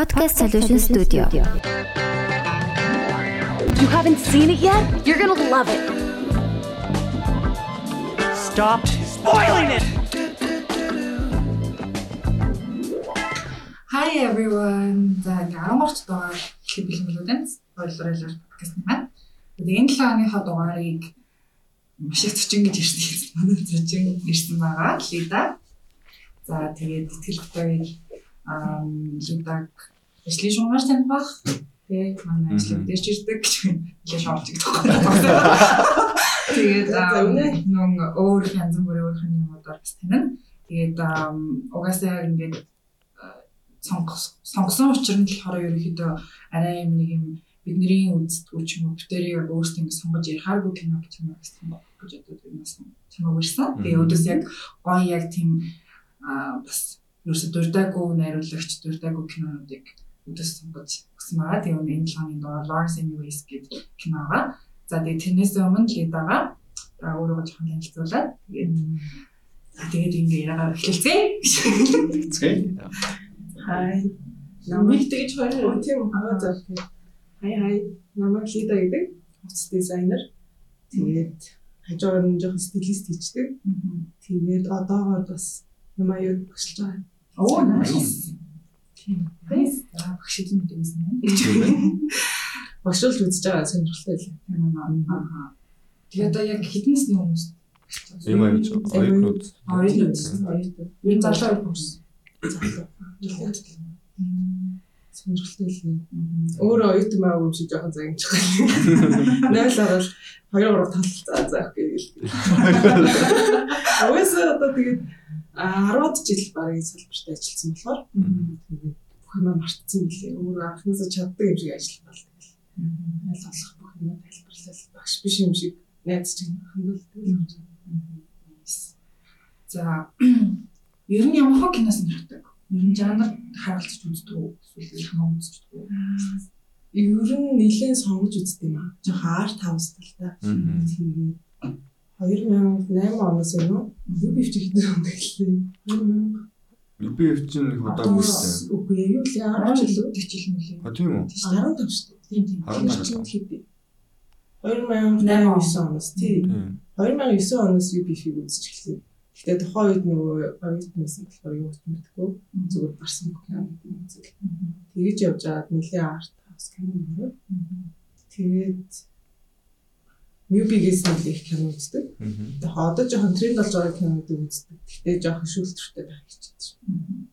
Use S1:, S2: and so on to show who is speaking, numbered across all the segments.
S1: Podcast Solution Studio.
S2: You haven't seen it yet? You're gonna love it.
S3: Stop spoiling it!
S4: Hi everyone. За ингээ 10 гарч дугаар хэлэх бэлэнгэлүүдэн ойлголоор подкаст юм байна. Тэгээд энэ 7 оныхоо дугаарыг маш их зочин гэж ирсэн. Манай зочин ирсэн байгаа. Лида. За тэгээд тэтгэл хөтөгийг аа лидаг ажлын шугамар тань баг. Тэгээ манай ажлын дээрч ирдэг гэж хэлээ шоолж байгаа. Тэгээд нөн өөр янз бүрийн өөр хэн юмудаар бас танина. Тэгээд угаасаа ингээд сонгос сонгосон учир нь болохоор ерөнхийдөө арай юм нэг юм бидний үздэггүй ч юм уу бүтээрийг өөрсдөө ингэ сонгож ярихааргүй кино гэж юм бас сонгох гэж бодод юм бас чамаа өрсөн. Тэгээ өдөөс яг гоё яг тийм аа бас ерөөсө дурдаагүй найруулагч дурдаагүй кинонуудыг өдөөс сонгож өгсөн байгаа. Тэгээ энэ талын доор Lawrence Anyways гэдэг кино байгаа. За тэгээ тэрнээс өмнө Лидагаа өөрөө жоохон танилцуулаад тэгээд тэгээд ингээ яагаад эхэлцээ.
S5: Зэ.
S6: Хай. Намайг тэгж хоёр тийм аваад завтай. Хай хай. Намайг Лида гэдэг. Утас дизайнер. Тэгээд хажуугаар нь жоохон стилист хийдэг. Тэгээд одоогоор бас юм аяа багшилж байгаа.
S4: Оо nice. Тийм. Nice. Багшилж мэдээсэн юм.
S6: Багшуулж үзэж байгаа сонирхолтой.
S4: Тийм аа. Тэгээд одоо яг хэдэн насны хүмүүс
S5: Юм аяж оюутнууд.
S4: оюутнууд оюутнууд. Ер нь залуу хүмүүс.
S6: Сонирхолтой л. Өөрөө оюутан байгааг юм шиг жоохон загимчих. 0 орол 2 3 тал заа заах гээл. Өөсөө одоо тэгээд 10 жил багийн салбарт ажилласан болохоор бүх юм мартсан гэлээ. Өөрөө анхнаасаа чаддаг юм шиг ажиллах бол тэгэл. Аль болох бүх юм тайлбарлал багш биш юм шиг найз чинь хандвал.
S4: За ер нь ямар хөө кино сонирхдаг? Ер нь жанр харуулж үздэг үү? Эсвэл хамаа үздэг үү?
S6: Ер нь нэлээд сонгож үздэг юм аа. Жохоо арт хаус талтай. Тэгээд 2008 оноос юм уу? UB хэдэн онд гэлээ. 2000
S5: Люби өвчин их удаа үстэй.
S6: Үгүй юу л яа 10 жил
S4: 40 жил мөлий.
S5: А тийм үү?
S6: 15 шүү дээ.
S4: Тийм тийм.
S5: 15
S6: хэд 2008 оноос тий. 2009 оноос UB-ийг эхэлсэн. Гэтэ тухайн үед нөгөө оюутан байсан болохоор юу ч мэдгүй зүгээр гарсан юм үзэл. Тэгэж явж байгаад нэлээ арт хаус кино нөрөө. Тэгээд UB-гээс нэлээ их кино үздэг. Тэгээд одоо жоохон тренд болж байгаа кинодыг үздэг. Гэтэ жоохон шүүлтвэртэй байх гэж байна.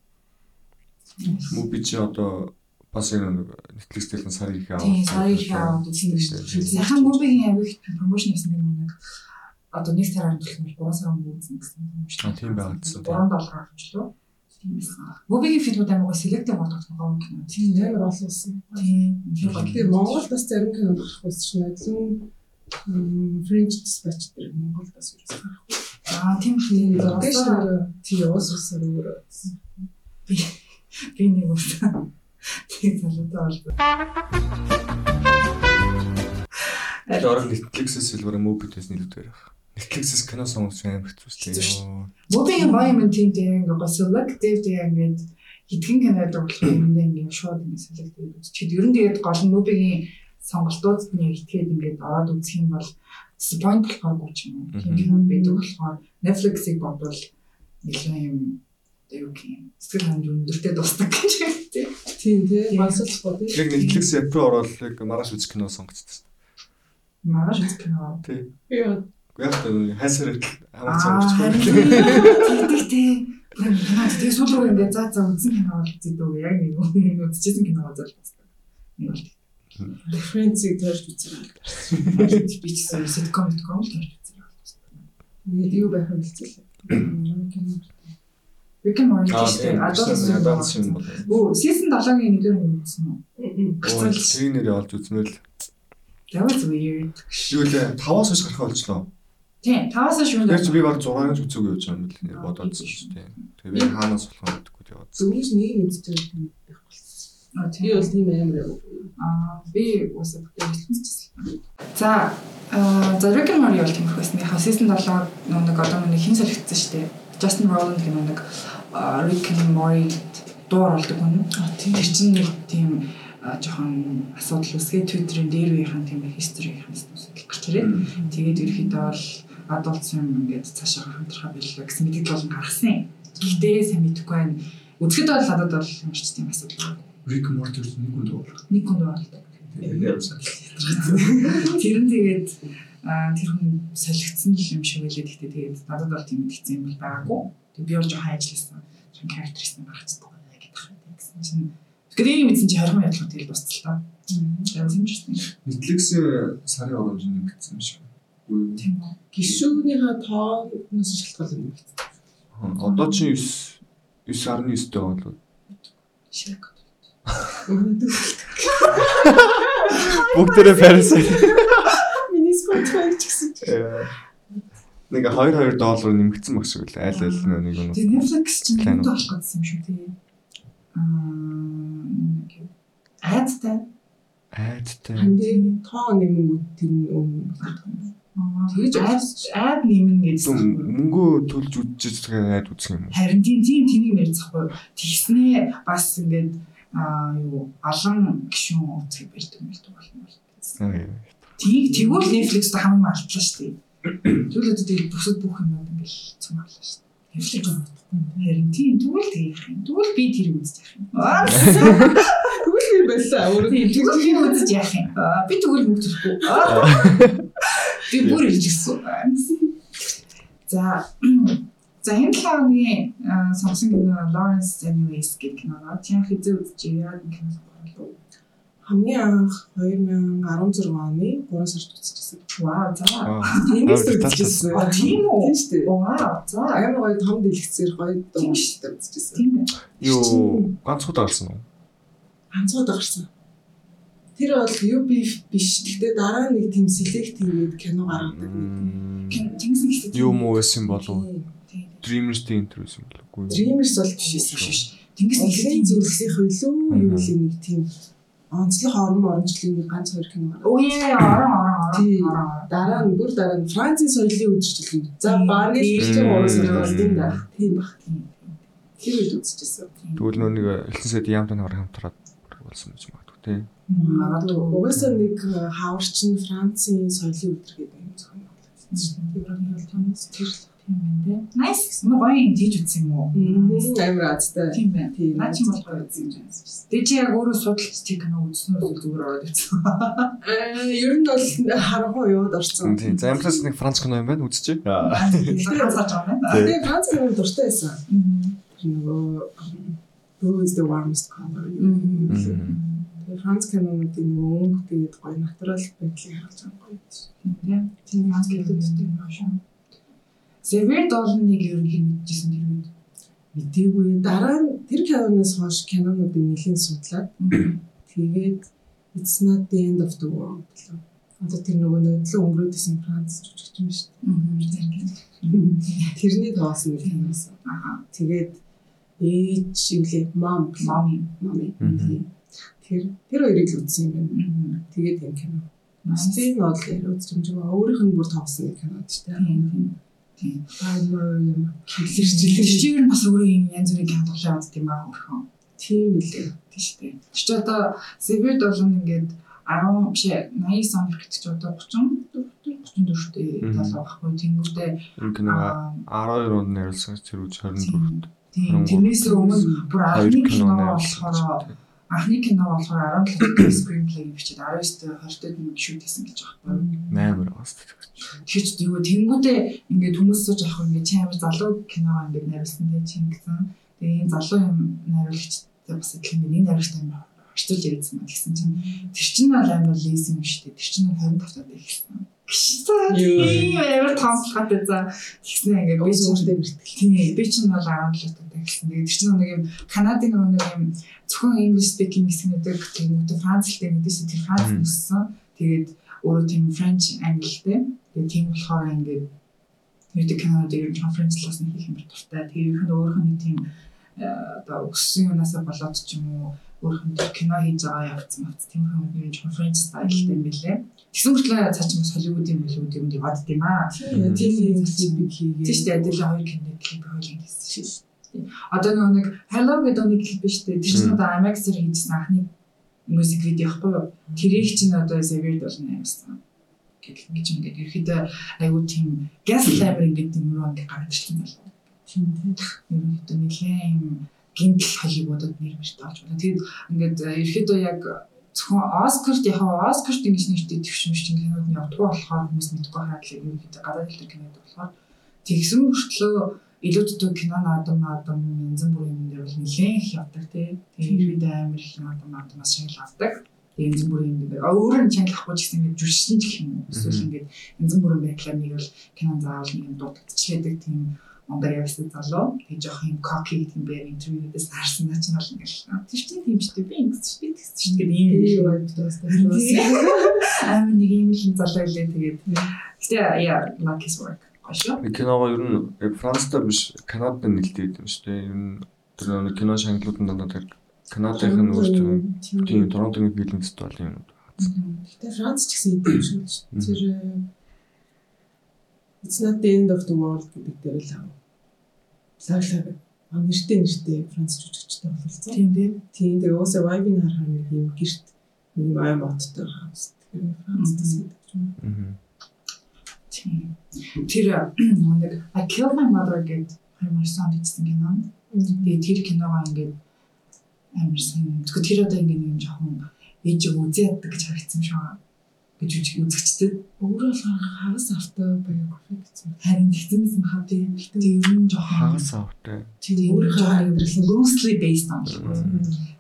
S5: Муби чи одоо бас нэг Netflix дээр нь сар их аваад.
S4: Тийм сая их аваад үздэг шүү дээ. Сайхан мөвигийн авиг промошн хийсэн юм нэг одоо нэг сараар төлөх 3 сар өмнө үзсэн гэсэн юм шүү
S5: А тийм байгаад гэсэн.
S4: 3 доллар авчлаа. Мөвигийн фильмүүд амар гоо селектив болдог юм кино.
S6: Тийм нэр олсон.
S4: Тийм.
S6: Тэгээд Монгол бас зарим кино гарах байсан чинь зүүн French Dispatch дээр Монгол бас юу гарах.
S4: Аа тийм
S6: Тийм
S4: film.
S6: дэж нэр тийм уусрсаар өөр.
S4: Би нэг уусаа. Тийм залуутай бол.
S5: Тэр орог Netflix-с silver movie-ээс нэлээд байх. Netflix-с кино сонгож амар хэцүүстэй.
S4: Мөвигийн баян тийм тийм ингээ гоо selective тийм ингээд хитгэн кинод тоглох юм ингээ шууд ингээ selective үзчихэд ер нь тэгээд гол нь мөвигийн сонголтуудад нь итгээд ингээд ороод үзэх юм бол disappoint болохгүй ч юм уу. Тийм кинод байдаг болохоор Netflix-ийг бодвол нэлээд юм юу гэх сэтгэл ханамж өндөртэй дуустдаг гэж тийм.
S6: Тийм тий. Масалхгүй тий.
S5: Яг Netflix app-ээр ороод яг маргааш үзэх кино сонгоцсон.
S4: Маргааш үзэх кино.
S5: Тий.
S6: Яа.
S5: Яг хайсаар хамаач
S4: Аа, харин
S5: сонгочихгүй.
S4: тийм тийм. Тэгээ сүүл рүү ингээд заа заа үзсэн кино бол зэдүү яг нэг юм үзчихсэн кино зал басдаг. Нэг бол
S6: Референсийг тойрч үзэрэй.
S4: би ч гэсэн ситком л тарж үзсэн.
S6: Ингээд юу байх юм хэлцээ.
S4: Rick and Morty шүү дээ. Swim.
S5: Swim бол.
S4: Оо, season 7-гийн нэгдүгээр нь үзсэн үү?
S5: Ой, тэр нэрээ олж үзмэл.
S4: That was weird.
S5: Юу лээ 5-аас хойш гарах болчлоо.
S4: Тийм, таваас шүүн.
S5: Тэр чи би баг 6-аас үзээгүй явж байгаа юм бэл нэр бодоод шүү дээ. Тэгээ би хаанаас болох юм гэдэггүй яваад.
S6: Зөвхөн нэг юм байгаа юм Би бол тийм амар.
S4: Аа, би уусаа бүтээлчсэн. За, and Morty бол тийм их байсан. Яг season 7 нэг одоо нэг хин солигдсон шүү дээ. Justin Roiland гэх нэг Rick and Morty дуу оруулдаг хүн. Тэр чинь нэг тийм жоохон асуудал үсгээ Twitter-ийн дээр үеийнхэн тийм history-ийн асуудал гарч ирээд тэгээд ерөөхдөө бол adult swim ингээд цаашаа хамтрахаа байлаа гэсэн мэдээлэл болон гаргасан. Гэхдээ сайн мэдэхгүй байна. Үзэхэд бол надад бол ямар ч тийм асуудал.
S5: Rick Morty нэг хүн дуулах.
S4: Нэг хүн
S5: сайн.
S4: Тэр нь тэгээд тэр хүн солигдсон юм шиг байлээ. Гэхдээ тэгээд надад бол тийм мэдгдсэн юм бол байгаагүй. Тэгээд би бол жоохон ажилласан. Жоохон characterist гарцдаг байна гэдэг юм гэсэн чинь. Тэгэхээр ийм мэдсэн чи 20 минут л тэгэл дуусчихлаа. Яг юм шиг тийм.
S5: Netflix-ийн сарын оромж нэмэгдсэн юм шиг. Үгүй.
S4: Тийм үү.
S6: Гишүүнийхээ тооноос шалтгаалan юм байна.
S5: Одоо чи 9 9.9 дэх болов.
S4: Шиг.
S5: Бүгдээрээ Paris.
S6: Миний Spotify ч гэсэн.
S5: Нэг 2 2 доллар нэмэгдсэн баг шиг үлээ. Айл айл нэг нэг.
S4: Тэгээд Netflix чинь юу болох гэсэн юм шүү дээ. Аа айдтай.
S5: Айдтай.
S6: Ханди тоо нэмэнгүүд тэр өмнө.
S4: Тэгэж айд нэмнэ гэсэн.
S5: Мөнгөө төлж үдчихэж байгаа айд үзэх юм?
S4: Харин тийм тийм тэнийг ярьцахгүй. Тэгснээ бас ингээд аа юу олон гişүүн үзэх юм л болно.
S5: Аа,
S4: Тийг тэгвэл Netflix та хамгийн алтлаа шүү дээ. Тэгвэл одоо тэгээд бусад бүх юм ингээл цумаглаа шүү дээ. Netflix харин тийм тэгвэл тэгэх юм. Тэгвэл би үзэж явах юм. Аа
S6: Тэгвэл би байлаа. Өөрөө
S4: тийм үзэж явах юм. Аа, Би тэгвэл мөнгө төлөхгүй. Аа. Би бүр ирж гисэн. За За энэ талааны сонсон кино Lawrence Anyways гэх киноноо тийм хизээ үзчихээ яг энэ кино сонголоо.
S6: хамгийн анх 2016 оны 3 сард үзчихсэн.
S4: Вау за.
S6: Тэнгис үзчихсэн.
S4: А тийм үү?
S6: Тийм шүү дээ.
S4: Вау за.
S6: Амар гоё том дэлгэцээр гоё
S4: Тийм
S6: дуу
S4: шүү
S6: шүү дээ үзчихсэн.
S4: Тийм ээ.
S5: Юу ганц удаа гарсан уу?
S6: Ганцууд гарсан. Тэр бол UB биш. Гэхдээ дараа нэг тийм select хийгээд кино гаргадаг.
S4: Ихтэй.
S5: Юу муу байсан болов?
S6: Тийм.
S5: Dreamers-ийн интервью юм уу?
S6: Dreamers бол биш. шүү.
S4: Тэнгис
S6: Тэнгисийн
S4: ихтэй
S6: зөвлөлийн хөлөө юу вэ нэг тийм онцлог орон орончлын нэг ганц хоёр кино
S4: яа орон орон
S6: Тийм.
S4: орон орон.
S6: Дараа нь бүр дараа нь Францын соёлын үдшилтэн. За
S4: Тийм.
S6: багын
S4: Тийм.
S6: чинь уран
S5: Тийм.
S6: да. Тийм. Тэр үед үзчихсэн.
S5: Тэгвэл нөө нэг элсэн сайд яамтай нөр хамтраад болсон гэж магадгүй тий.
S4: Магадгүй.
S6: Угаасаа нэг хаварч нь Францын соёлын өдөр гэдэг юм зөвхөн. Тэр бол томс тэр л.
S4: Тийм. Nice гэсэн. Гоё юм тийж үзсэн юм уу?
S6: Амар азтай.
S4: Тийм байна.
S6: Тийм.
S4: Наа чи бол гоё үзсэн юм байна. Тэ чи яг өөрөө судалж тийм кино үзснээр үл зүгээр ороод ирсэн.
S6: Аа ер нь бол харахгүй яваад орсон.
S5: Тийм. За ямплас нэг Франц кино юм байна үзчихье.
S4: Тэгэхээр хасаач байгаа юм байна.
S6: Тэгээ Франц кино дуртай байсан. Нөгөө Who is the warmest color? Тэгээ Франц кинонуудын нөгөө өнгө тэгээд гоё натурал байдлыг харуулж байгаа гоё.
S4: Тийм. Тийм маань гэлүүдтэй юм шүү. Severe Dolan-ыг ер нь хэн мэдчихсэн тэр үед.
S6: Мэдээгүй. Дараа нь тэр киноноос хойш кинонуудыг нэлийн судлаад тэгээд It's not the end of the world гэлээ. Одоо тэр нөгөө нөдлөн өнгөрөөдсөн Франц жүжигч юм шүү дээ. Тэрний тоосон нэг киноос.
S4: Аа.
S6: Тэгээд ээж шивлээ мам
S4: мами.
S5: Мгм.
S6: Тэр тэр хоёрыг л үзсэн юм байна. Тэгээд энэ кино. Стив бол ярь үзчихэмжээ өөрийнх нь бүр тоосон нэг кинод шүү дээ.
S4: Тийм.
S6: Timer юм.
S4: Тэр
S6: Хилэрчлээ.
S4: чинь бас өөрөө юм янз бүрийн тоглоод авдаг юм аа өөрхөн.
S6: Тийм
S4: шүү дээ. Тэр чинь одоо Severe Dolan ингээд 10 биш ээ 89 он хэрэг чи одоо 34 34 дээ
S5: Мгм.
S4: талаа байхгүй аа,
S5: 12 онд нэрлсэн тэр үж 24.
S4: тийм тэрнээс өмнө бүр анхны кино болохоор анхны кино болохоор 17 screenplay бичээд 19 20-д нэг шүүд хийсэн гэж байгаа байхгүй.
S5: 8 бас тэгэж.
S4: Тэгэхээр ч юу тэнгүүтээ ингээд хүмүүс сууж авах ингээд чи амар залуу кино ингээд найруулсан тийм чи ингэсэн. Тэгээ энэ залуу юм найруулагчтай бас адилхан нэг найруулагчтай амар орчуулж ирсэн байна гэсэн чинь тэр чинь бол амар лиз юм шүү дээ. Тэр чинь 25 таад Тийм амар томлохтой за тэгснэ ингээд би
S6: өөртөө бэртэл.
S4: Тийм би чинь бол 17 таад ихсэн. Тэгээ тэр чинь нэг юм Канадын нэг юм зөвхөн English speaking тэнгүүтээ Францлтэй мэдээсээ тэр Франц
S5: Мгм.
S4: өссөн. Тэгээд өөрөө тийм French англитэй. Тэгээд тийм болохоор ингээд YouTube каналыг ер нь конференцлаас нэг хийх юм дуртай. Тэгээд ер нь өөрөх нь тийм э, одоо өссөн юунасаа болоод ч юм уу тэр кино хийж байгаа явцсан бац тийм юм ер нь конференц стайлтай юм билээ. Тэгсэн мэтлээ цаа чинь бас Холливуд юм болов юм яваад дим аа.
S6: Тийм юм клипийг хийгээ.
S4: Тийм шүү дээ. Адилхан хоёр кино клип хоёул хийсэн шүү. Одоо нөгөө нэг Hello гэдэг нэг клип биш үү? Тэр чинь одоо IMAX-ээр хийжсэн анхны музик видео ихгүй юу? Тэрийг чинь одоо Xavier Dolan амьсан. Гэтэл ингэж ингээд ерөөдөө айгуу тийм gas lamber ингээд юм руу ингээд гараад ирсэн байна. Тийм тийм. Ерөөдөө нэлээд гинтл Холливуудад нэр мэрт олж байна. Тэгээд ингээд ерөөдөө яг зөвхөн Оскарт яг Оскарт ингэж нэртэй төвшмөшчин кинод нь явдгаа болохоор хүмүүс мэдгүй хайрлаг ерөөдөө гадаад хэлтэй кинод болохоор тэгсэн мөртлөө илүү дутуу кино наадам наадам янз бүрийн юм дээр бол нэлээд их явдаг тий. Тэгээд ерөөдөө амар их наадам наадамаас шагнал авдаг. Янз бүрийн юм дээр өөр нь чанал ахгүй ч гэсэн ингэж жүшин ч гэх юм. Эсвэл ингэж янз бүрийн байдлаар нэг бол кино заавал нэг юм дутагдчихлээдэг тийм Монгол явсан залуу. Тэг жоох юм коки гэдэг юм бэ? Интервьюудаас харсан нач нь бол ингээл тийш тийм шүү дээ. Би ингэж би тэгс шүү дээ. Ийм юм аа нэг юм л залуу илээ тэгээд. Гэтээ яа like his work. Гашаа
S5: киногоо ер нь Францтай биш Канадад нэлээд юм шүү дээ. Ер нь тэр нэг кино шагналууд нь дандаа Канадын өөртөө тийм Торонтогийн фильм фестивал юм.
S6: Гэтэ Франц ч гэсэн идэв шүү дээ. Тэр It's not the end of the world гэдэг дээр л аа. Лаглаг а нэртэй нэртэй Франц жүжигчтэй бололцсон.
S4: Тийм тийм.
S6: Тийм тэгээ уусаа вайбын харахаар нэг юм гэрт нэг юм ай моттой хаус. Тэгэхээр Францтас гэдэг юм.
S5: Аа.
S4: Тийм. Тэр нэг I killed my mother гэдэг хаймар сон бичсэн кино. Тэгээ тэр киногоо ингээд амар сайн. Тэгэхээр тэр одоо ингээд юм жоохон ээжийг үзээ яддаг гэж харагдсан шүү гэж үзэгчдэд өөрөө болохоор хагас автай биографи гэсэн. Харин тэгтэмээс махаа тийм тийм ер нь жоохон
S5: хагас автай.
S4: Тийм өөрийнхөө амьдрал loosely based on.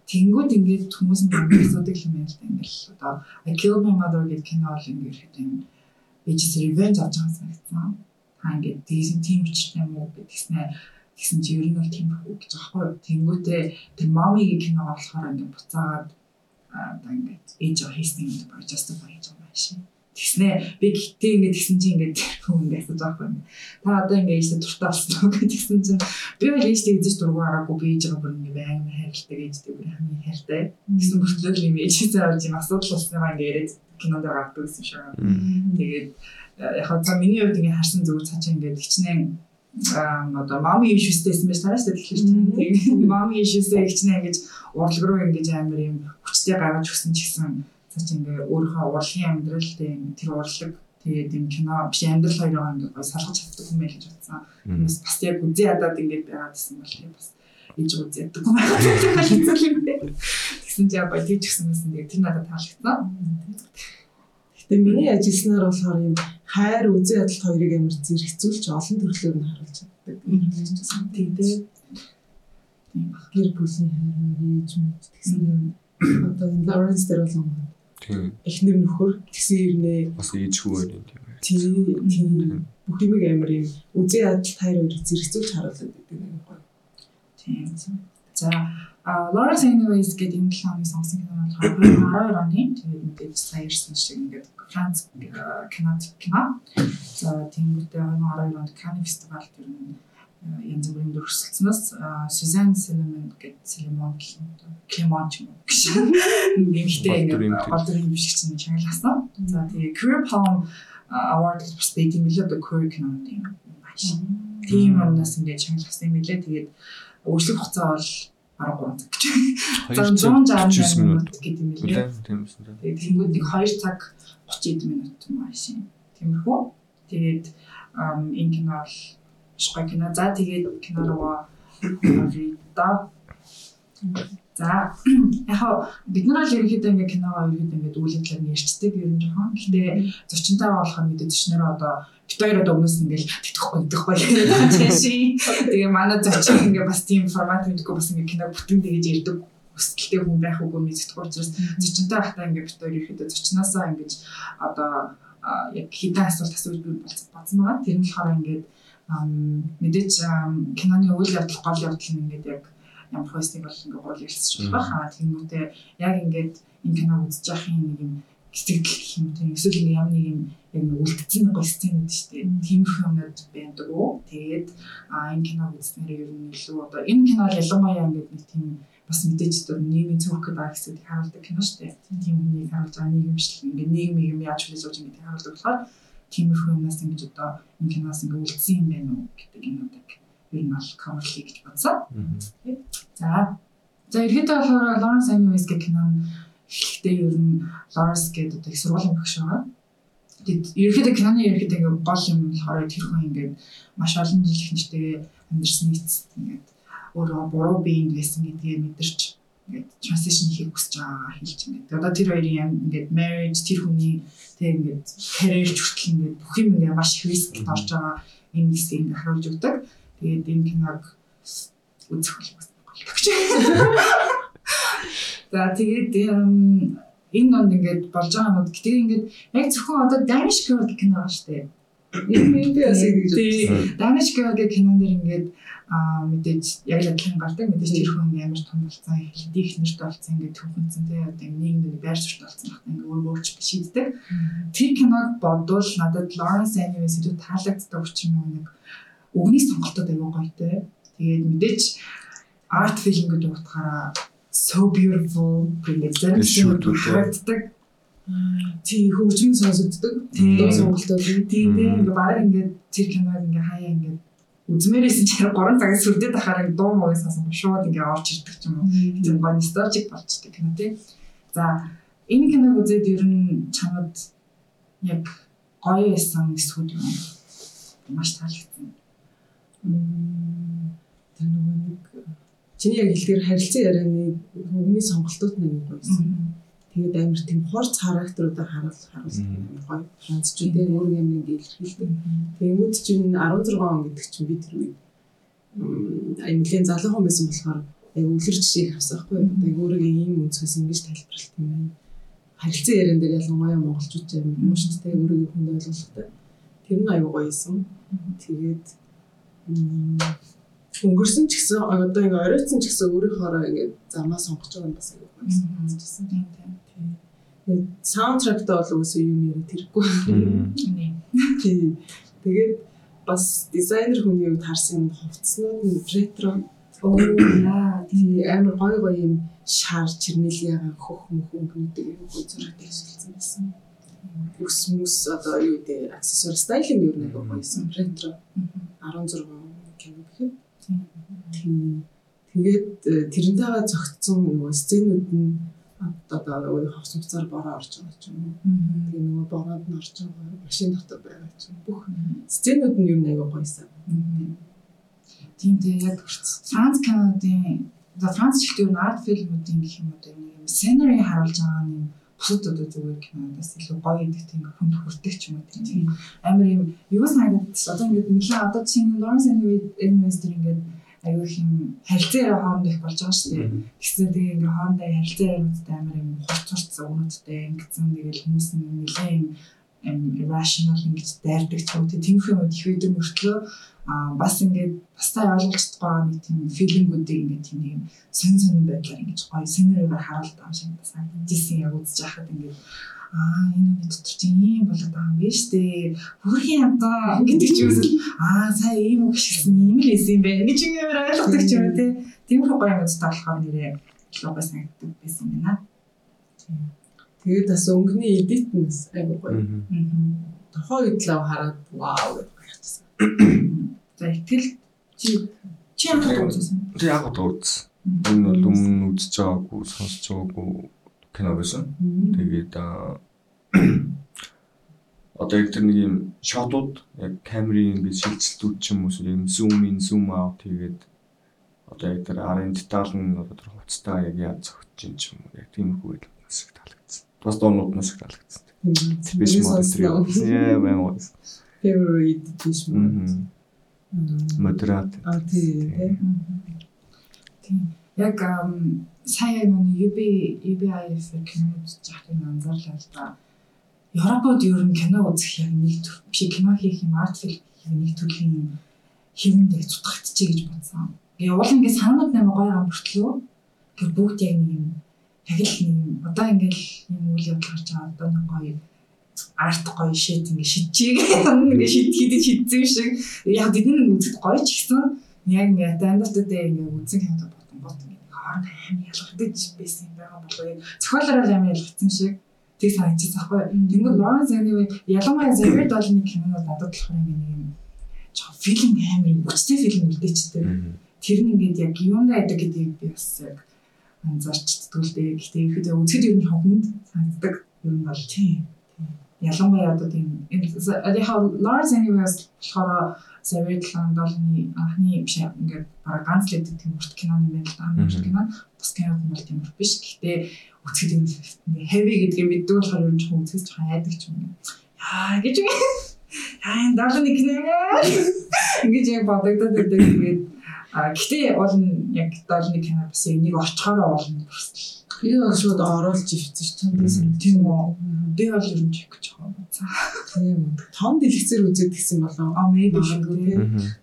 S4: Тэнгүүд ингээд хүмүүс асуудаг юм байна л да ингээд одоо I Killed My Mother гэдэг кино бол ингээд ихэд юм ээжээс revenge авч байгаа санагдсан. Та ингээд тийм тийм бичтэй юм уу гэдгснээ тэгсэн чи ер нь бол тийм байх гэж аахгүй. Тэнгүүтээ тэр mommy кино болохоор ингээд буцаагаад одоо ингээд хийсэн юм баг justify хийж байгаа шин. Тэгснэ би гэхдээ ингэ тэгсэн чинь ингэ хүн ингэ асууж байгаа юм. Та одоо ингэ ээжтэй дуртай болсон уу гэсэн чинь би бол ээжтэй эзэж дургу хараагүй би ээжээ бүр ингэ байнг хайрладаг ээжтэй бүр хамгийн хайртай. Тэгсэн мөртлөө юм ээжээ зааж юм асуудал болсноо ингэ яриад кинонд гардаг гэсэн шиг. Тэгээд яг за миний хувьд ингэ харсан зөв цаачаа ингэ а одоо мами ишүүстэйсэн байж танаас тэгэхээр тийм мами ишүүстэй хичнээн ингэж урлаг руу ингэж амар юм хүчтэй гаргаж өгсөн ч гэсэн цаач ингээ өөрийнхөө урлагийн амьдрал тийм тэр урлаг тэгээд юм кино биш амьдрал хоёроо ингээ гой салгаж чаддаг юм байл гэж бодсон. Хүмүүс бас яг үзээ ядаад ингээ байгаад гэсэн бол тийм бас ээж үзээ яддаг юм байна. Хэцүү юм бэ. Тэгсэн чи яг тийч гисэн мэсэн тэгээд тэр надад таалагдсан.
S6: Гэтэ миний ажилласнаар болохоор юм хайр үзээ ядалт хоёрыг амар зэрэгцүүлж олон төрлөөр нь харуулж чаддаг. Тийм тийм. Гэр бүлийн хайр ээж мэд юм одоо Лоренс дээр бол
S5: Тийм.
S6: Эхнэр нөхөр тэгсэн ирнэ.
S5: Бас ээж хүү байна тийм.
S6: Тийм. Тийм. Бүх юмыг амар юм үзээ ядал тайр хоёр зэрэгцүүлж харуулдаг гэдэг юм гоё.
S4: Тийм. За а Lawrence Anyways гэдэг энэ 7 оны сонгосон кино бол 2012 оны тэгээд мэдээж сая ирсэн шиг ингээд Франц кино кино. За тиймэрхүү 2012 онд Cannes фестивалд ер нь янз бүрийн дөрвөлсөлснөөс Сюзан Силемон гэдэг Силемон Клемон ч юм уу гэж нэмэгтэй ингээд гол дүрийн бишгч нь чангалсан. За тэгээ Career Palm Award гэж бас байдаг юм лээ одоо Career кинонд юм маш. Тийм юмнаас ингээд чангалсан юм лээ. Тэгээд өөрчлөх хугацаа бол 13 цаг гэж. За 168 минут гэдэг юм лээ.
S5: Тийм үү.
S4: Тэгээд тэнгууд нэг 2 цаг 30 минут юм ааш. Тиймэрхүү. Тэгээд энэ кино бол шгой кино. За тэгээд кино руугаа оръё. За яг бид нар л ерөнхийдөө ингээ киногоо ерөнхийдөө ингээ үйл нь ярьцдаг ер нь жоохон. Гэтэ зочинтойгоо болохоор мэдээ зочнороо одоо бид хоёр одоо өмнөөс ингээл тэтгэхгүй гэдэг чинь. Тэгээ манай зочин ингээ бас тийм формат мэдгүй бас ингээ кино бүтэн тэгэж ярьдаг өсөлттэй хүн байх үгүй мэддэг учраас зочинтой байхдаа ингээ бид хоёр ерөнхийдөө зочноосоо ингээ одоо яг хэдэн асуулт асууж бодсон байгаа. Тэр нь болохоор ингээд мэдээж киноны үйл явдал гол явдал нь ингээд яг ямар хөөснийг бол ингээд гол ярьсч болох хаа тэмүүтээ яг ингээд энэ киног үзэж явахын нэг юм сэтгэл гэх юм тийм эсвэл ингээд ямар нэг юм яг үлдсэн нэг сцен гэдэг шүү дээ. Тиймэрхүү юмнууд байдаг уу. Тэгээд а энэ киног үзснээр ер нь илүү одоо энэ кино ялангуяа ингээд нэг тийм бас мэдээж одоо нийгмийн цөөхөд байгаа хэсүүдийг харуулдаг кино шүү дээ. Тийм хүнийг харуулж байгаа нийгэмшил ингээд нийгмийг юм яаж хүлээж авч ингэдэг харуулдаг болохоор тиймэрхүү юмнаас ингэж одоо энэ киноос ингэ үлдсэн юм байна уу гэдэг юмнуудыг ер нь бол cover-лий гэж бодсон. За. За ерөөдөө болохоор Lawrence Anyways гэх кино нь эхлэхдээ ер нь Lawrence гэдэг одоо их сургуулийн багш байгаа. Тэгэд ерөөдөө киноны ерөөдөө ингээ гол юм болохоор тэр хүн ингээд маш олон жил их нэртэйгээ амьдэрсэн эцэст ингээд өөрөө буруу биеинд байсан гэдгийг мэдэрч ингээд transition хийх хүсэж байгаагаа хэлж ингээд. Одоо тэр хоёрын юм ингээд marriage тэр хүний тэг ингээд career хүртэл ингээд бүх юм ингээд маш их рискт орж байгаа энэ хэсгийг ингээд харуулж өгдөг. Тэгээд энэ киног үзэх бол За тэгээд энэ донд ингээд болж байгаа юмуд гэдэг ингээд яг зөвхөн одоо Danish Girl кино шүү дээ.
S6: Энэ би бас ингэж бодсон.
S4: Danish Girl гэх кинон дэр ингээд аа мэдээж яг л адилхан гардаг мэдээж тэр хүн амар том болсон хэлдэг их нэрт болсон ингээд төвхөнцөн тий одоо нийгэмд байр суурьт болсон багтаа ингээд өөр өөрч шийддэг. Тэр киног бодвол надад Lawrence Anyways илүү таалагддаг учраас нэг өгний сонголтууд аягүй гоё тий. Тэгээд мэдээж арт фильм гэдэг утгаараа so beautiful гэдэг
S5: Шүүдүүд,
S4: харагддаг.
S6: тий хөгжмөн сонсогддог. Дуу сонголтууд нь.
S4: Тийм тийм ингээ баг ингээ тэр киног ингээ хаяа ингээ үзмээрээс ч 3 цагаас сүрдэд ахаар дуу мууг сонсон шууд ингээ орж ирдэг ч юм уу. Тийм гоо nostalgic болчтой кино тий. За энэ киног үзээд ер нь чамд яг гоё байсан эсвэл юм маш таалагдсан.
S6: Тэр нөгөө нэг чиний яг хэлдгээр харилцан ярианы хөгний сонголтууд нэг юм байсан. Тэгээд амар тийм хурц характеруудаа харуул харуул гоё францчуудын өөр юм нэг илэрхийлдэг. Тэнгүүд чинь 16 он гэдэг чинь би тэр үед ам нэлийн залуу хүн байсан болохоор яг үлгэр жишээ авсахгүй. Яг өөрийгөө ийм өнцгөөс ингэж тайлбарлалт юм байна. Харилцан яриан дээр ялангуяа монголчууд юм уу шүү дээ. Өөрийгөө хүнд ойлгохтой. Тэр нь аюу гоё юм. Тэгээд өнгөрсөн ч гэсэн одоо ингээ оройтсан ч гэсэн өөрийнхоороо ингээ замаа сонгож байгаа нь бас аюу гоё санагдчихсан.
S4: Тийм тийм.
S6: Саундтрактаа бол үгүй юм яриа тэргүй. Тий. Тэгээд бас дизайнер хүний хувьд харсан юм хувцснууд нь ретро
S4: Оо яа.
S6: тий амар гоё гоё юм шар чернэлийн хөх мөх өнгөдөг юм гоё зурагтай ажилласан байсан. Үс мүс одоо юу гэдэг аксессуар стайлинг юу нэг гоёсэн ретро 16 кино гэхэд тий тэгээд э, тэрнтэйгээ зөгцсөн нөгөө сценүүд нь одоо нөгөө хавц хуцаар бороо орж байгаа ч юм уу. Тэгээ нөгөө бороод нь орж байгаа машин дотор байгаа ч юм. Бүх сценүүд нь юу нэг гоёсан.
S4: Тийм тийм яг Франц Канадын за Франц жилийн арт фильмүүдийн гэх юм уу нэг юм scenery харуулж байгаа юм бусад одоо зүгээр киноноос илүү гоё гэдэг тийм хүнд хүрдэг ч юм уу тийм. Амар юм юу санагдаад одоо ингээд нэлээ одоо чинь Lawrence Investor ингээд аюу их юм харилцаа хооронд их болж байгаа шүү дээ. Тэгсэн тэгээ ингээ хоорондоо харилцаа юмудтай амар юм хурц хурц өгнөдтэй ингэсэн тэгэл хүмүүс нэлээ юм irrational ингэж дайрдаг ч юм уу. Тийм юм их үйдэн мөртлөө а бас ингээд бас та ойлгож байгаа нэг тийм филингүүдийг ингээд тийм нэг сэн сэн байдлаар ингэж гоё сэнэрээр харуулж байгаа шиг санагдчихсэн яг үзэж байхад ингээд аа энэ үний дотор чи ийм болоод байгаа юм биш үү? Хүрхийн амтаа гэдэг ч юмс аа сая ийм үг шигсэн ийм л эсэм бэ гэж юм амар ойлгодог ч юм уу те. Тиймэрхүү гоё юмудтай болохоор нэрээ лого санагддаг байсан юм байна.
S6: Тэгээд бас өнгөний эдит нь амар гоё.
S4: Аа.
S6: Тухайн үед л хараад вау гэж баярчсан.
S4: За итгэл чи чи ямар үзсэн?
S5: Тэг яг одоо үз. Энэ бол өмнө үзэж байгаагүй, сонсож байгаагүй кино байсан. Тэгээд аа одоо яг тэр нэг юм шотууд яг камерын би шилжилтүүд ч юм уу юм зум ин зум аут хийгээд одоо яг тэр арын детал нь одоо тэр хувцастаа яг яаж зөгтж ин ч юм уу яг тийм хүү бас их таалагдсан. Бас доонууд нас их таалагдсан. Спеш модерн. Yeah, man was.
S6: Favorite dish mode.
S5: Модерат.
S6: А тий.
S4: Тийм. Яг сая нэг UB UBIF кино үзэж байхад энэ анзаарлаа л да. Европод ер нь кино үзэх яг нэг төр биш кино хийх юм арт фильм хийх нэг төрлийн хэвэнд яг цутгагдчихъя гэж бодсон. Тэгээ уул ингээ санаанууд нэмэ гоё юм бүртлөө. Тэр бүгд яг нэг юм яг л нэг одоо ингээл юм үйл явдал гарч байгаа одоо нэг гоё арт гоё шийд ингээ шидчихийг ингээ шид хидэж шидсэн шиг яг бидний үзэд гоё ч гэсэн яг ингээ стандартуудаа ингээ үзэн хямд бодсон бот ингээ хооронд амар ялгагдаж байсан юм байгаа болоо яг зохиолоор амар ялгдсан шиг тэг санагдчих заахгүй. Тэнгүүд Лоренс Анивэ ялангуяа Зэвэр Долны кинонууд надад болохоор ингээ нэг юм жоо фильм амар хүчтэй фильм үлдээчтэй. Тэр нь ингээд яг юундаа байдаг гэдгийг би бас яг анзаарчддаг л дээ. Гэхдээ ихэд үзэхэд ер нь хогмонд санагддаг. Нь бол тийм. Ялангуяа одоо тийм яг Lawrence Anyways болохоор Savage Land-ны анхны биш ингээд бараг ганц л гэдэг тийм урт кино юм байна л да. Анхны кино бас кино бол тийм урт биш. Гэхдээ үзэхэд юм heavy гэдгийг мэддэг болохоор нь жоохон үзэхэд жоохон айдаг ч юм. Яа гэж юм. Аа даалны кино. Ингэж яг бодогдоод байдаг. Тэгээд а гэтээ бол яг даалны кино бас энийг орчхороо болно бас
S6: Би бол шууд оруулж ивцэж чамдсан
S4: тийм үү. Би бол ер нь чек гэж байгаа. За.
S6: Тийм. Том дэлгэцээр үзээд гисэн болоо.
S4: А maybe шүү.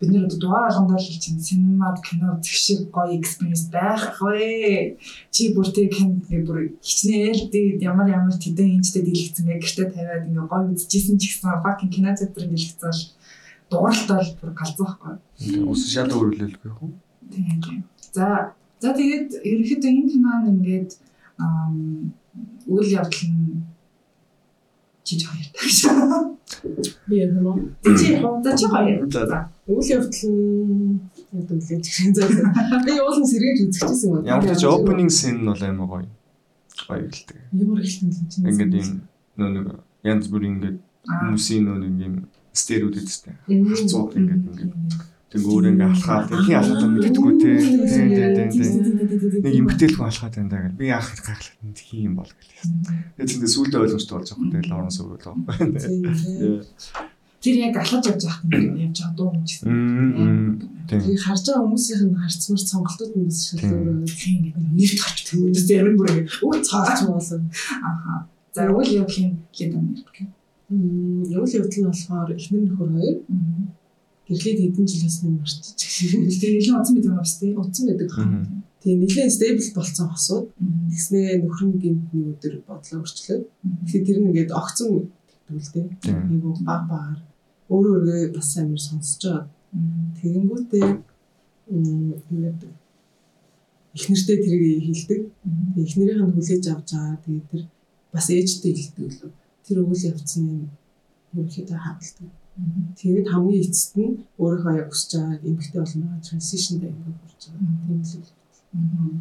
S4: Бид нэр дугаар болгондоо л чинь синемад кино үзэх шиг гоё experience байхгүй. Чи бүр тэг кино бүр хичнээл дээ ямар ямар тэдэн инчтэй дэлгэцэн яг гэртээ тавиад ингээ гоё үзчихсэн ч гэсэн fucking кино театрын дэлгэцэн бол дугаартаа л бүр галзуухгүй.
S5: Ус шал өөрлөлгүй уу?
S4: Тийм. За За тэгээд ерөнхийдөө энэ кинонд ингээд үйл явдал нь чиж хоёр тагш.
S6: Би юм уу?
S4: Чи хонда чи хоёр.
S6: Үйл явдал нь яг үлээж гэх заа. Би уулын сэргээж үзчихсэн юм.
S5: Ямар ч opening scene нь бол амар гоё. Гоё гэлдэг.
S6: Ямар хэлсэн юм чинь.
S5: Ингээд юм нөө нэг янз бүрийн ингээд хүмүүсийн нөө нэг юм стереотип үстэй. Харцууд ингээд ингээд Тэг өөр ингээ алхаад тийм алхаад мэддэггүй те. Тийм тийм тийм. Нэг эмгтээлгүй алхаад байна даа гэл. Би яах гэж гайхлаа. Тийм юм бол гэл. Тэгээ зөндөө сүулдэ ойлгомжтой болж байгаа хөтэй Лоренс өгөөлөө.
S4: Тэр яг алхаж явж байхад нь явж байгаа дуу юм чи.
S6: Тэгээ харж байгаа хүмүүсийнх нь харцмар сонголтууд нь шилдэл өөрөө
S4: тийм гэдэг нэрт гарч төвөөс зарим бүр ингээ
S6: үгүй цаач болсон.
S4: Аха. За үйл явдлын хэд юм.
S6: Мм, үйл явдал нь болохоор эхнэр нөхөр хоёр гэрлээд хэдэн жил басны марчиж
S4: тэгээ нэлээд бид байгаа шүү дээ.
S6: удсан байдаг. Тэгээ нэлээд стейбл болсон хосууд тэгснээ нөхрөн гинт нэг өдөр бодлоо өрчлөө. Тэгэхээр тэр нь ингээд огцон тэгдүүлтэй. Айгу баг багаар өөрөө өөргөө бас амар сонсож байгаа. Тэгэнгүүтээ ингээд эхнэртэй тэрийг хилдэг. Эхнэрийнх нь хүлээж авч байгаа. Тэгээ тэр бас ээжтэй хилдэг лөө. Тэр үйл явцны ерөөхдөө хаалдаг. Тэгээд хамгийн эцэст нь өөрийнхөө яг хүсэж байгаа эмгэгтэй болно байгаа транзишнд ингээд хүрч байгаа. Тийм л үү.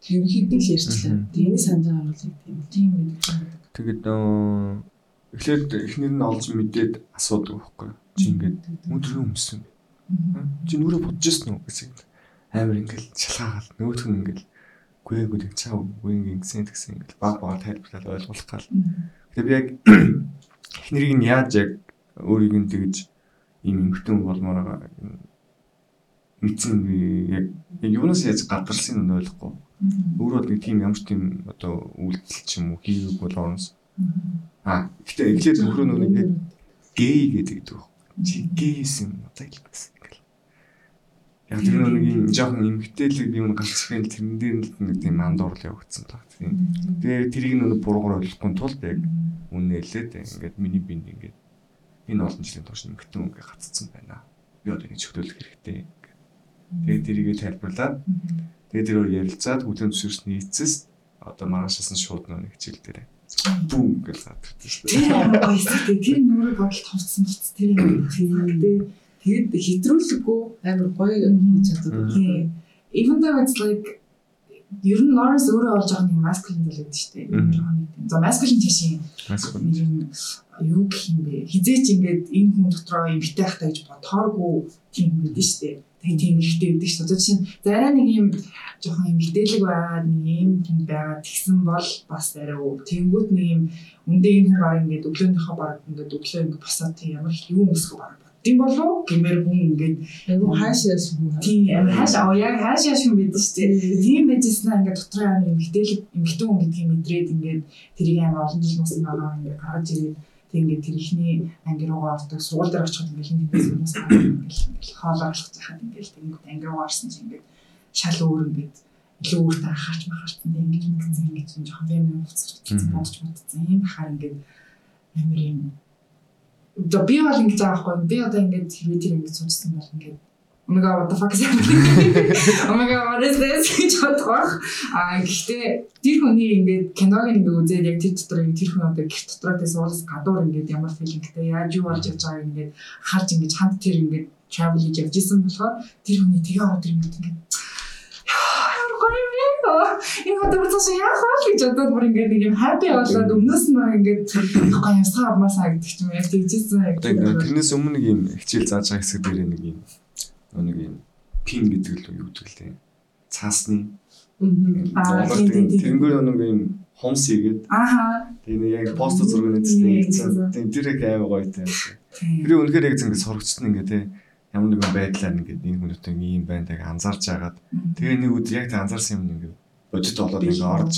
S6: Тэр хэдэн л ярьчлаа. Тэний санаж байгаа бол тийм тийм байдаг.
S5: Тэгээд эхлээд эхнэр нь олж мэдээд асуудаг байхгүй. Чи ингээд өдөр юу өмсөн? Чи нүрээ бодож ирсэн үү гэсэн амар ингээд шалгаагаал нөгөөх нь ингээд гүйгүү тэг чаа үгүй ингэсэн тэгсэн ингээд баг баг тайлбарлаад ойлгуулах гал. Тэгээд би яг эхнэрийг нь яаж яг өөрийг нь тэгж ийм эмхтэн болмоор байгаа мэдсэн би яг юунаас яаж гадарсан нь ойлгохгүй. Өөрөө нэг тийм ямар ч тийм одоо үйлдэл ч юм уу хийгээг бол орнос. А гэхдээ эхлээд нөхрөө нүг гей гэдэг дүү. Чи гейсэн одоо хэлсэн ингээл. Яг тэр нэг юм жоохон эмгтээлэг юм гарчихсан тэрэн дээр нэг тийм андуурлал явагдсан таа. Тэгээ тэрийг нэг буруугаар ойлгохгүй тулд яг үнэлээд ингээд миний бинд ингээд энэ олон жилийн турш эмгтэн ингээ гаццсан байна. Би одоо ингэ чөлөөлөх хэрэгтэй. Тэгээд тэрийгэ тайлбарлаад тэгээд тэрөөр ярилцаад хүлэн зөвшөөрсний эцэс одоо маргаашаас нь шууд нэг хичээл дээр бүүм гэж гадагтай шүү
S4: дээ. Тэр гоё тэр нүрэг бодолд хувцсан биз тэр юм.
S6: Тэгээд хэтрүүлэггүй амар гоё хийж чаддаг.
S4: Even though it's like ер нь Lawrence өөрөө олж байгаа нэг masculine. Жохон нэг. За masculine чашийн
S5: Masculine
S4: юу гэх юм бэ? Хизээч ингээд энэ хүн дотроо юм битээ хата гэж бодооргүй тийм юм шүү дээ. Тэгээ тийм ихтэй байдаг шүү дээ. Жишээ нь зарай нэг юм жоохон юм битээлэг байгаа нэг юм юм байгаа тэгсэн бол бас арай уу. Тэнгүүт нэг юм үндэ хүн баг ингээд өглөөнийхөө баг ингээд өглөө ингээд босоод тийм ямар юу өмсөх баг тийм болов гэмээр хүн ингээд
S6: айгу хаашаас хүн
S4: тийм хаашаа яг хаашаа хүн шүү дээ. Тийм байжснаа ингээд дотроо амар эмгтээлэг эмгтэн хүн гэдгийг мэдрээд ингээд тэрийг амар олон жил муусан байгаа ингээд гаргаж ирээд Тэг ингээд тэр ихний анги руугаа ордог сургууль дээр очиход ингээд хин хүмүүс хүмүүс ингээд хоолоо алхаж байхад ингээд тэнгууд анги руугаа орсон чинь ингээд шал өөр ингээд илүү өөртөө анхаарч махаарсан ингээд ингээд ингээд жоохон фэмин уцчих бодож бодсон. Юм бахаар ингээд амар юм одоо би бол ингэж байгаа хгүй би одоо ингээд хэрвээ тэр ингэж суучсан бол my god what the fuck is happening? God what is this гэж бодох. А гэхдээ тэр хүний ингээд киног ингээд үзээд яг тэр дотор ингээд тэр хүн одоо гэрт дотроо тэ суулс гадуур ингээд ямар филингтэй яаж юу болж явж байгааг ингээд харж ингээд чамд тэр ингээд travel хийж явж исэн болохоор тэр хүний тэгээ тэр ингээд ингээд ямар гоё юм бэ? Энэ одоо бүр цааш яах вэ гэж бодоод бүр ингээд нэг юм happy болоод өмнөөс нь баг ингээд гоё юм саа авмасаа гэдэг ч юм яг тэгжсэн.
S5: Тэрнээс өмнө нэг юм хичээл зааж байгаа хэсэг дээр нэг юм нэг юм пин гэдэг л юу гэдэг лээ. Цаасны
S4: Аа.
S5: Тэнгэр нэг юм хомс игээд
S4: Ааха.
S5: тийм яг пост нэгцсэн гэсэн. Тийм тэр их аим гоё тийм. Тэр үнэхээр яг зингээ сурагчсан ингээ те ямар нэгэн байдлаар ингээд энэ хүмүүстэй ийм байна гэж анзаарч агаад тэгээ нэг өдөр яг анзаарсан юм ингээ бодит болоод ингээ орж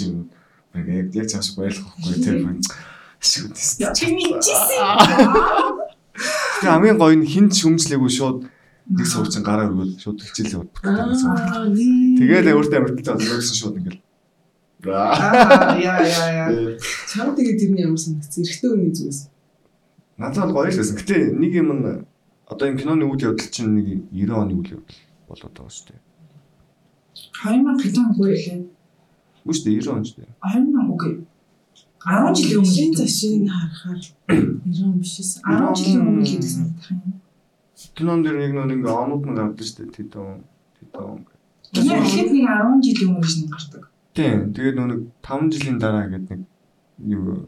S5: ингээ яг яг цааш байлгахгүй тэр шиг үстэй.
S4: Чи мэдчихсэн.
S5: Тэгээ хамгийн гоё нь хинт шүмжлээгүй шууд нэг сурчин гараа өргөөл шууд хичээл яваад.
S6: Аа, nee.
S5: Тэгээд өөртөө амирттай болгосон шууд ингээл.
S4: Аа, яа яа яа.
S6: Чам тэгээ тэрний ямар санагдсан? Эрэгтэй хүний зүгээс.
S5: Надад бол гоё л байсан. Гэтэ нэг юм нь одоо энэ киноны үйл явдал чинь нэг 90 оны үйл явдал болоод байгаа шүү дээ.
S4: 2000 хэдэн үгүй лээ.
S5: Үгүй шүү дээ 90 он шүү дээ.
S4: 2000 үгүй. 10 жилийн өмнө
S6: зашиг харахаар 90 биш эсэн.
S4: 10 жилийн өмнө хийсэн санагдах юм.
S5: Кинон дээр яг нэг ингээ онууд нь гардаг шүү дээ. Тэд он. Тэд он.
S4: Кино ихэд нэг 10 жилийн өмнө шин гардаг.
S5: Тийм. Тэгээд нэг 5 жилийн дараа гэдэг нэг юу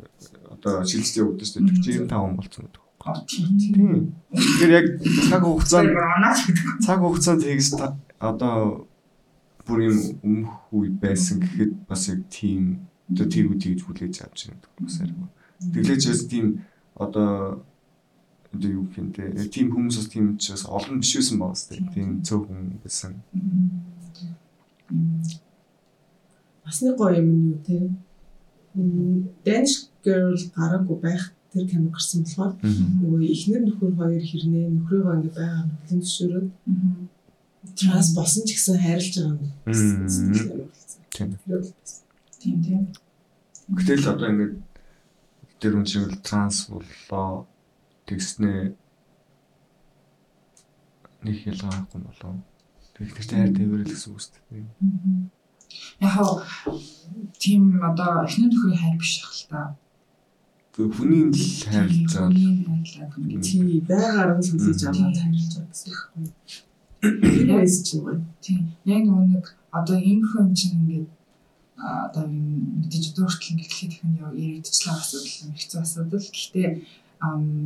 S5: одоо шилжилт явагдаж шүү дээ. 45 он болсон гэдэг.
S4: Тийм.
S5: Тэгэхээр яг цаг хугацаанд
S4: гэдэг.
S5: цаг хугацаанд та- одоо бүр юм өмнөх үе байсан гэхэд бас яг тийм одоо тэр үе тэгж хүлээж авч байгаа гэдэг бас арай. Тэглэж бас тийм одоо одоо юу гэх юм те яг тийм хүмүүс бас тийм ч бас олон биш байсан байгаа сте тийм цөөхөн байсан.
S6: Бас нэг гоё юм нь юу те. Danish girl гараагүй байх тэр кино гарсан болохоор нөгөө эхнэр нөхөр хоёр хэрнээ нөхрөөгөө ингээ байгаа нөхлийн зөвшөөрөөд транс болсон ч гэсэн хайрлаж байгаа юм.
S5: Мм. Тийм.
S6: Тэр бол бас
S4: Тийм тийм.
S5: Гэтэл одоо ингээд тэр үн шиг л транс боллоо тэгснэ нэг ялгаахгүй болоо. Тэгэхээр хайр тэмэрэл гэсэн үг шүү дээ.
S4: Яг тийм одоо эхнэр нөхрийн хайр биш ах л та.
S5: Гэхдээ хүний л байгаа.
S4: Хүний хайрлаад
S5: Мм.
S6: тий байгаар нь сүлжиж аваад хайрлаж байгаа гэсэн юм. Тэр байсан чинь гоё.
S4: Тийм. Яг нөгөө нэг одоо энэ хүн чинь ингээд одоо энэ мэдээж өөртөл ингээд их нь яригдчихлаа асуудал юм хэцүү асуудал. Гэхдээ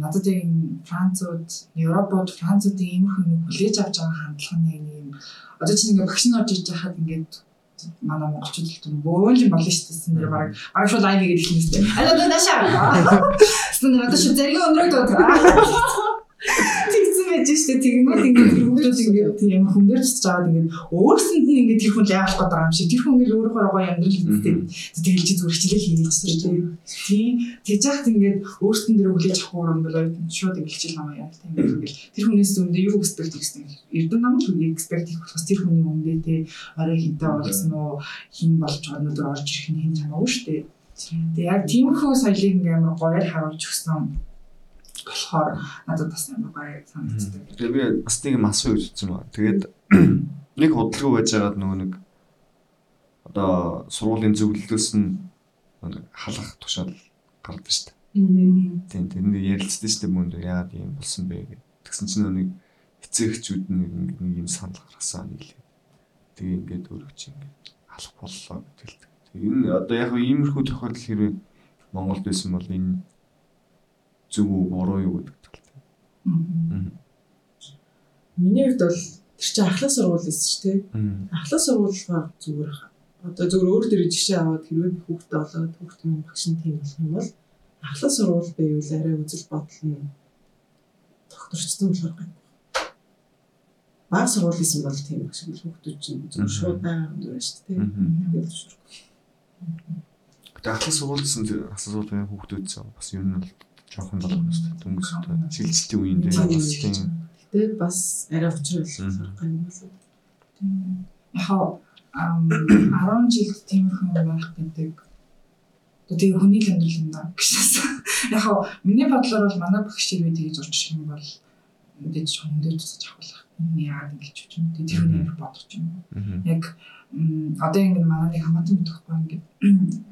S4: надад яг энэ Францууд, Европод Француудын ийм хүн хүлээж авч байгаа хандлага нь яг юм одоо чинь ингээд багш нар орж иж хахад ингээд манай монголчууд л юм бөөл юм болно шүү дээ. Тэсэн дээр баг баг шууд лайв хийгээд хэлнэ шүү дээ. Алаа даа шаа. Тэсэн дээр одоо шүү зэрэг өнрөөд байгаа. Байж штэ тэгэнгүүт ингээд тэр хүмүүс ингээд тийм хүмдэрч чаад ингээд өөрсөнд нь ингээд тэр хүн л гээд байгаа юм шиг. Тэр хүн ингээд өөрөө гоё амьдрал хийдэг. Тэгэлж хичээлээ хийж штэ. Тийм. Тэгж яхад ингээд өөрсөнд дэр хүлээж авах юм бол шууд хичээл намаа яа тийм ингээд тэр хүнээс зөндөө юу эксперт гэсэн. Эрдэнэ намд хүн эксперт хийх болохоос тэр хүний өмнөдөө те орой хинтээ болсон уу? Хин болж байгаа өнөдөр орж ирэх нь хин чамаагүй штэ. Тэгээ яг тиймэрхүү соёлыг ингээд амар гоёор харуулж өгсөн болохоор надад бас амар гоё санагддаг.
S5: Тэгээ би бас нэг юм асуу гэж бодсон байна. Тэгээд нэг худалгүй байж байгаад нөгөө нэг одоо сургуулийн зөвлөлөөс нь халах тушаал гардаг шүү дээ. Тийм нэг ярилцдаг шүү дээ мөн яагаад юм болсон бэ гэх. Тэгсэн чинь нэг эцэгчүүд нэг нэг юм санал гаргасан нийлээ. Тэгээ ингээд өөрөө чи ингээд халах боллоо гэдэг. Тэгээ энэ одоо яг иймэрхүү тохиолдол хэрвээ Монголд байсан бол энэ зөв үү буруу юу гэдэг талтай.
S6: Миний хувьд бол тэр чинь ахлах сургууль байсан шүү дээ. Ахлах сургуулигаар зүгээр ах- одоо зүгээр өөр дээр жишээ аваад хэрвээ хүүхдээ болоод хүүхдээ минь багш нь тийм болох юм бол ахлах сургууль байвал арай үзэл бодол нь докторчсон болохоор гайгүй. Баг сургууль исэн бол тийм багш нь хүүхдүүд чинь зүгээр шууд байгаа юм дураа шүү дээ. Тэгээд зөвшөөрөх.
S5: Гэтэ ахлах сургуульсан асуудал хүүхдүүд ч бас ер нь бол жоохон дээ. Дөнгөж одоо шилжилтийн үеийн дээр
S6: Тийм.
S5: бас тийм.
S6: Тэгээд бас арай
S5: Мгм.
S6: гайгүй болов.
S4: Яг ам 10 жил тиймэрхүү юм байх гэдэг. Тэгээ хүний л амьдрал юм даа гэжсэн. Яг миний бодлоор бол манай багш ирвэ тэгж урч ирэх юм бол мэдээж хүн дээр тусаж авах. Энэ яагаад ингэж ч юм. Тэгээд тэр хүн бодох юм. Яг одоо ингэ манай нэг хамаатан мэдхгүй ингэ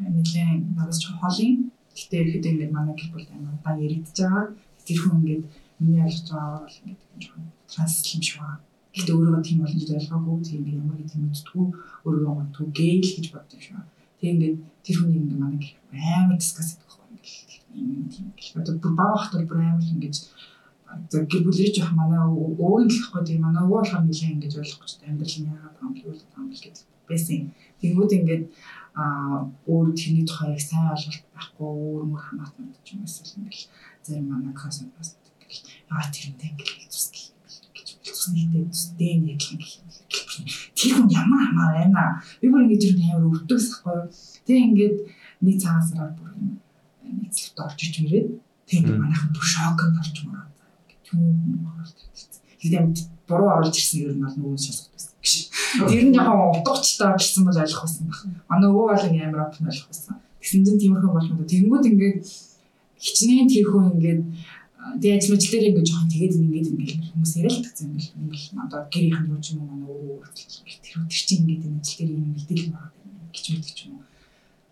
S4: нэлээд надаас ч холын гэтээ ихэд ингэ манай гэр бүл амар удаан яригдж байгаа. Тэр хүн ингэ миний ойлгож байгаа бол ингэ жоохон транслим шиг байна. Гэтээ өөрөө тийм боломж ойлгоогүй тийм ямар гэдэг мэдтгүү өөрөө магадгүй гээл гэж боддог шүү. Тэг ингээд тэр хүний ингээд манай амар дискас гэдэг байхгүй ингээд юм тийм гэх. Одоо бүр баа хахтар бүр амар ингэж за гэр бүлээ жоох манай өвөө гэхгүй тийм манай өвөө болохоор нэлээ ингэж ойлгох гэж амьдрал нь яагаад байгаа юм юм гэдэг байсан. Тэнгүүд ингээд а өөр тэрний тухайг сайн ойлголт байхгүй өөр мөр хамаатан ч юм эсвэл ингээл зарим манай консультант гэх яа тэрнтэй ингээл гэх гэж тусныхтэй тусдээ нэг юм. Тэр хүн ямар хамаа байна. Би бүр ингэж юм амар өвдөгс ахгүй. Тэг ингээд нэг цагаасаар бүр нэг зүйлд орж иж ирээд тэг ингээд манайхан бүр шокнд орж мөрөө. Түн тэгээд буруу оруулж ирсэн юм бол нөгөө гэж. Тэр нь яг утгачлаа орчихсан бол ойлгох байсан баг. Манай өвөө бол амар опн ойлгох байсан. Тэгсэн чинь тиймэрхүү болоход тэнгууд ингээд хичнээн тэр хүн ингээд Тэгээ ажил мэл дээр ингээд жоохон тэгээд ингээд ингээд хүмүүс яриад тагсан юм бэл ингээл одоо гэрийнхэн рүү ч юм уу манай өвөө тэр тэр чинь ингээд энэ ажил дээр юм мэдээлэл байгаа гэж мэдчих ч юм уу.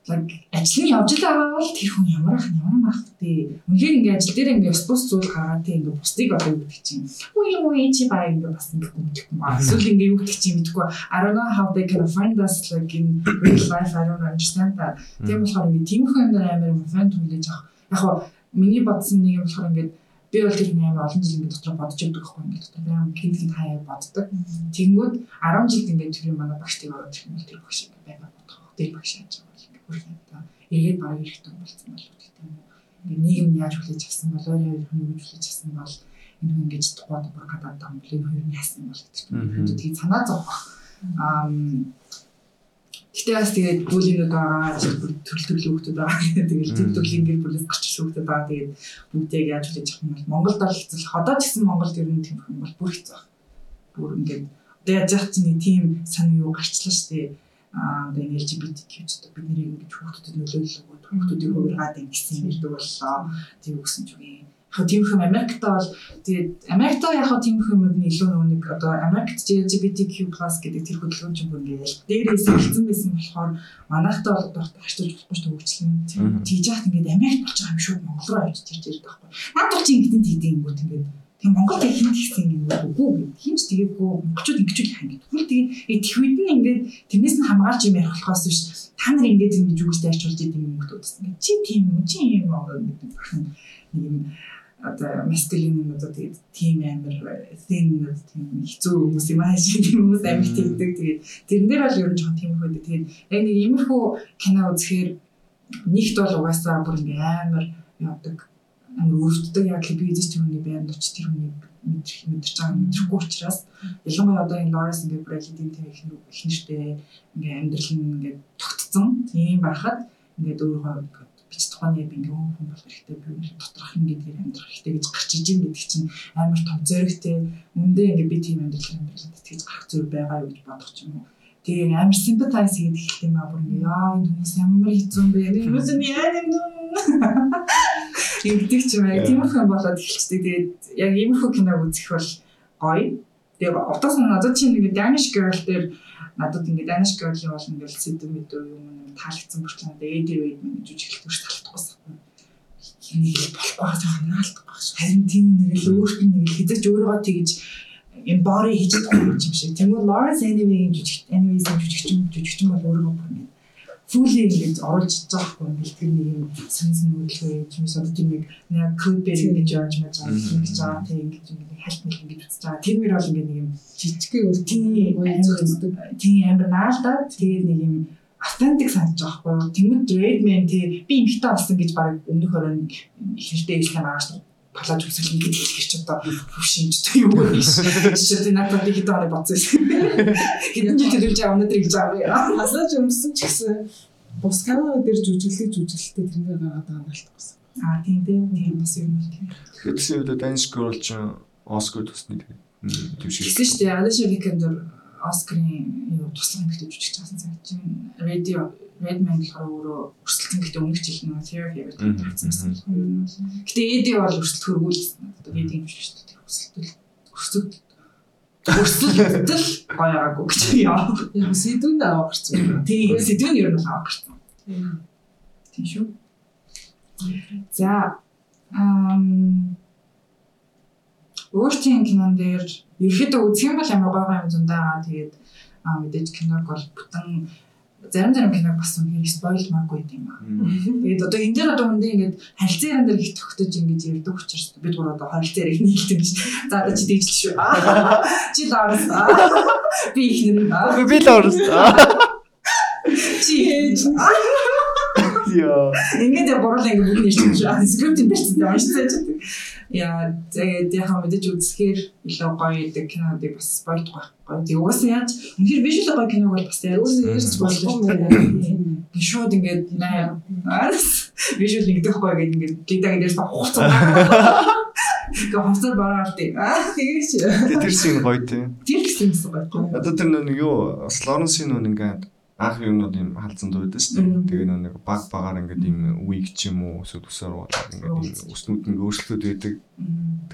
S4: Ажил нь явж байгаа бол тэр хүн ямар ах ямар мах тий. Үнэхээр ингээд ажил дээр ингээд бус бус зүйл гараад тий ингээд бусдыг одоо юу гэдэг чинь. Үгүй юу чи баа ингээд бас ингээд мэдхгүй маа. Эсвэл ингээд юу гэдэг чинь мэдхгүй. I don't know how they can find us like in real life I don't understand that. Тийм болохоор ингээд тийм хүн амар амар фэн түлээж авах. Яг хоо миний бодсон нэг юм болохоор ингээд би бол тэр амар олон жил ингээд дотор бодож байдаг байхгүй ингээд дотор амар хинтгийн хаяа боддог. Тэнгүүд 10 жилд ингээд тэр юм манай багштайг ороод ирэх юм бол тэр багш ингээд байгаа бодох. Тэр багш яаж бүр одоо эргээд баг ирэхтэй болсон бол гэдэг юм. Ингээд нийгэм яаж хүлээж авсан бол өөрөө хүн юу хүлээж авсан бол энэ хүн ингээд тухайд бүр гадаад ам блин хоёр нь яасан бол гэдэг юм. Тэгээд санаа зовх. Аа Гэтэ бас тэгээд бүлийнүүд байгаа, төрөл төрлийн хүмүүс байгаа. Тэгээд тэр төрлийн гэр бүлээс гарч хүмүүс байгаа. Тэгээд бүгдийг яаж хүлээж авах юм бол Монголд бол. Одоо ч гэсэн Монголд ер нь тийм юм бол бүр хэцүү. Бүр ингээд одоо яаж яах чинь тийм санаа юу гарчлаа шүү дээ. Одоо LGBT гэж одоо бид нэрийг ингэж хүмүүстэд нөлөөлөв. Хүмүүсүүдийг хувиргаад ингэсэн юм боллоо. Тийм үгсэн ч үгүй яг тийм хүм Америкт бол тэгээд Америкт яг тийм хүмүүд нь илүү нэг одоо Америкт LGBTQ+ гэдэг тэр хөдөлгөөн чинь бүр ингээд дээрээс хэлсэн байсан болохоор манайхтай бол дуртай харьцуулж болохгүй шүү хөгжлөн тийж яах ингээд Америкт болж байгаа юм шүү Монгол руу авчиж ирж байгаа байхгүй. Наад бол чи ингээд тийдэг юм уу тэгээд тийм Монгол хин гэсэн юм үгүй хинч тэгээгүй монголчууд ингэж үл хаа гэдэг. Хүн тэгээд твит нь ингээд тэрнээс нь хамгаалж юм ярих болохоос биш. Та нар ингээд ингэж үгүйс дайрчулж идэв юм хүмүүс. Чи тийм үү чи юм аа гэдэг нэг юм одоо маскулин одоо тэгээд тийм амар thin тийм хэцүү хүмүүс юм аа шиг хүмүүс амиг тэгдэг. Тэгээд тэрэн дээр бол ер нь жоохон тийм хөөд тэгээд яг нэг иймэрхүү кино үзэхээр нэгт бол угаасаа бүр ингээ амар яадаг амар өрөвддөг л би эзэж түүний байнд очиж тэр хүний мэдэрч мэдэрч байгаа мэдрэхгүй учраас ялангуяа одоо энэ Lawrence ингээ Bradley-ийн тийм их нэртэй ингээ амьдрал нь ингээ тогтцсон. Тийм байхад ингээ өөрөө бич тухайн яг ингээ хүн хүн болох хэрэгтэй би доторх ингээд яг амьдрах хэрэгтэй гэж гарч иж ин гэдэг чинь амар том зөрөгтэй үндэ ингээ би тийм амьдрал амьдрал тэгж гарах зүрх байгаа юу гэж бодох юм уу Тэгээ амар sympathize хийх гэх юм аа бүр ингээ яа энэ хүмүүс ямар хэцүү юм бэ? Энэ хүмүүс нь яа юм гэдэг ч юм аа тиймэрхүү болоод эхэлчихдэг. Тэгээд яг иймэрхүү киног үзэх бол гоё. Тэгээ одоос нь надад чинь нэг Danish Girl дээр надад ингээд Danish Girl-ийн бол ингээд сэдв мэдөө юм таалагдсан бүрч надад AD Wade мэн гэж үжиглэх гэж таалагдахгүйсэн. Нэг л болохгүй жоохон наалдахгүй шүү. Харин тийм нэг л өөрт нь нэг хэзээ ч өөрийгөө тэгж юм бори хийж чадахгүй юм шиг. Тэгмээ Lawrence Anyway-ийн жүжигч Anyways-ийн жүжигчин жүжигчин бол өөрийгөө бүр фүлийн ингэж оруулж байгаа нэг тэр нэг юм санс нөлөө юм шиг тийм нэг нэг клипээр ингэж яаж мэж байгаа юм гэж байгаа тийм ингэж ингэ хальт нэг ингэж үзэж байгаа. Тэр мөр бол ингэ нэг юм жижигхэн тийм тийм амир наалдаад тэгээд нэг юм автентик санаж байгаа байхгүй юу. Тэнгүүд Redman тий би эмхтэй болсон гэж баг өмнөх хорон ихэртэй ислам ааш палаж үсэл ингэж хэлчих ч одоо шинж юу юм биш. Жишээ нь надад хэд оны бодсон юм. Хэдэн жил төлөвж байгаа өнөдөр гэж байгаа.
S6: Палаж өмсөн ч гэсэн бус канал дээр жүжиглэх жүжиглэлтэй тэрнээ гаргаад байгаа юм байна.
S4: Аа тийм тийм бас юм байна.
S5: Тэгэхээр үед Danish Girl ч Оскар төсний
S4: төвшиг. Гэсэн шүү дээ. Alicia Vikander Оскарын юу туслах эмэгтэй жүжигч байсан цаг чинь радио Redman болохоор өөрөө өрсөлдсөн гэхдээ өмнөх жил нэг therapy гэдэг тавьсан байсан. Гэтэ Эди бол өрсөлд хөргүүлсэн. Одоо Эдийн жүжигчтэй өрсөлдөл өсөг өрсөлдөл гоёгаагүй гэж яа.
S6: Яг сэдвүүн авах гэсэн.
S4: Тийм сэдвэн ер нь авах гэсэн. Тийм шүү. За ам өөртөө кинон дээр ерөөдөө үзэх юм бол ямар гоё юм зундаа тэгээд аа мэдээж киног бол бүтэн зарим зарим киног бас үнээр спойл маагүй юм аа. Тэгээд одоо энэ дээр одоо үндэ ингээд харилцан яран дээр их төгтөж ингэж ярьдаг учраас бид гурав одоо харилцан яриг нийлдэг гэж. За одоо чи дийжл шүү. Чи лаарс. Би их нэр.
S5: Би л орсон.
S4: Чи ээж.
S5: Яа.
S4: Ингээд яг буруулаа ингээд бүгд нэрч юм шиг скриптэн дэрсэн юм шиг байдаг. Яа тэгээд яхаа мэдээж үзэхээр илүү гоё идэг кинодыг бас спойлд байхгүй. Тэг угаасаа яаж үнэхээр вижюал гоё киног бол бас
S6: Өөрөөс ярьж
S4: болох
S6: болохгүй.
S4: шууд ингээд наа вижюал нэгдэх гоё гэдэг ингээд лидагийн дээрс хуцаа. Гэхдээ хуцаа бараад тий. Аа
S6: тэгэж
S5: Тэр шин гоё тийм.
S4: тэр гэсэн юм гоё.
S5: Одоо тэр нэг юу Лоренсийн нүн ингээд анх юмнууд юм халзан дуудаг шүү дээ. Тэгээ нэг баг багаар ингээд юм week ч юм уу өсөд өсөр болоод ингээд юм өснүүд нь өөрчлөлтүүд байдаг.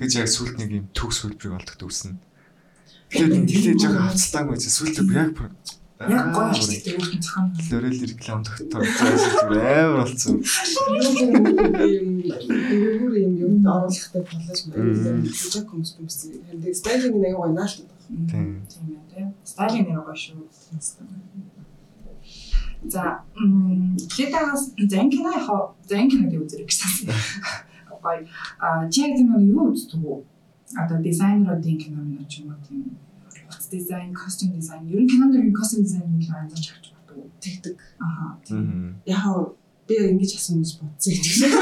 S5: Тэгж яг сүлд нэг юм төгс хөлбрийг олдох төгснө. Тэгэхээр тэгэхээр жоо хавцлаагүй чи сүлд яг
S4: Яг гоё хэлтэй өөртөө зохион.
S5: Лорел реклам тогтоож амар болсон.
S6: юм юм юмд оруулахтай талаш байна. Жак комс комс стайлинг нэг гоё наалт.
S5: Тийм.
S4: Тийм. Стайлинг нэр гоё шүү. За м лидагаас зэн кино яхаа зэн киног үзэрэг гэсэн. Гоё. А чи яг тийм юу үздэг үү? Одоо дизайнеруудын кино мөн ч юм уу тийм утас дизайн, костюм дизайн. Ер нь кинонд ер нь костюм дизайн нэг л анзаарч авч боддог.
S6: Тэгдэг.
S4: Аха.
S5: Мм.
S6: Яг би ингэж асууж бодсон юм шиг.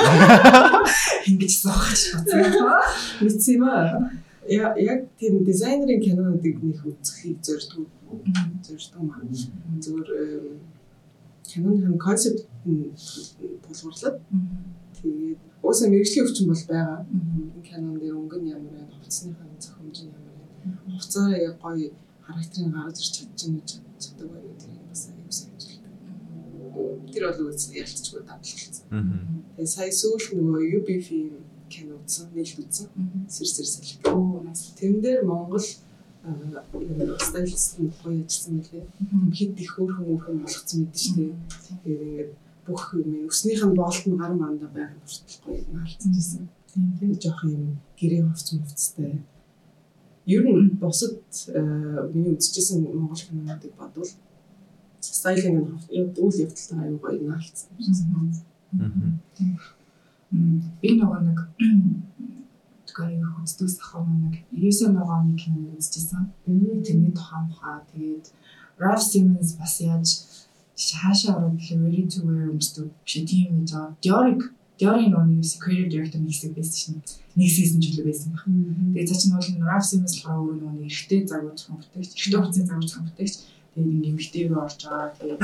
S4: Ингэж сохож бодсон.
S6: Мэдсэн юм аа. Я яг тийм дизайнерын кинонуудыг нэг үзэхийг зорддог. Зорддог маа. Зүгээр эм, киноны концепт тулгуурлаад тэгээд уусаа мэрэгжлийн өвчин бол байгаа. Энэ кинон дээр өнгө нь ямар байна, хувцсныхаа зохиомж нь ямар байна. Хувцаараа яг гоё характерыг гаргаж ирч чадчихна гэж чаддаг байна гэдэг бас аюу сайн ажилтдаг. Тэр бол үз ялцчгүй давталцсан.
S5: Мм.
S6: Тэгээ сая сүүлд нөгөө UB film кино үзсэн, нээлт үзсэн. Сэр сэр салхи. Тэн дээр Монгол стайлист нь гоё ажилласан мөлий. Хэд их хөөрхөн хөөрхөн болгоцсон мэдэн шүү дээ. Тэгээд ингээд бүх юм өснийх нь боолт нь гар мандаа байх хүртэл гоё наалцсан гэсэн.
S4: Тийм тийм.
S6: Тэгээд жоох юм гэрээ хувц мөвцтэй. Ер нь бусад э, миний үзчихсэн Монгол кинонуудыг бодвол стайлинг нь үйл явдалтай аюу гоё наалцсан.
S5: Мм.
S4: Мм, би нөгөө нэг тэгэхээр хөцдөөс ахав нэг 99 оны кино үзчихсэн. Тэрний тухайн мухаа тэгээд Ralph Simmons бас яаж хаашаа ороод Ready to Wear өмсдөг биш тийм гэж байгаа. Dior Dior-ийн нөгөө creative director нэг хэсэг байсан шин. Нэг season ч үлээ байсан байх. Тэгээд цаа чинь бол Ralph Simmons болохоор өөрөө нөгөө эрэгтэй загвар зохион бүтээгч, эрэгтэй хувцсны загвар зохион бүтээгч. Тэгээд ингээм эмэгтэй рүү орж байгаа. Тэгээд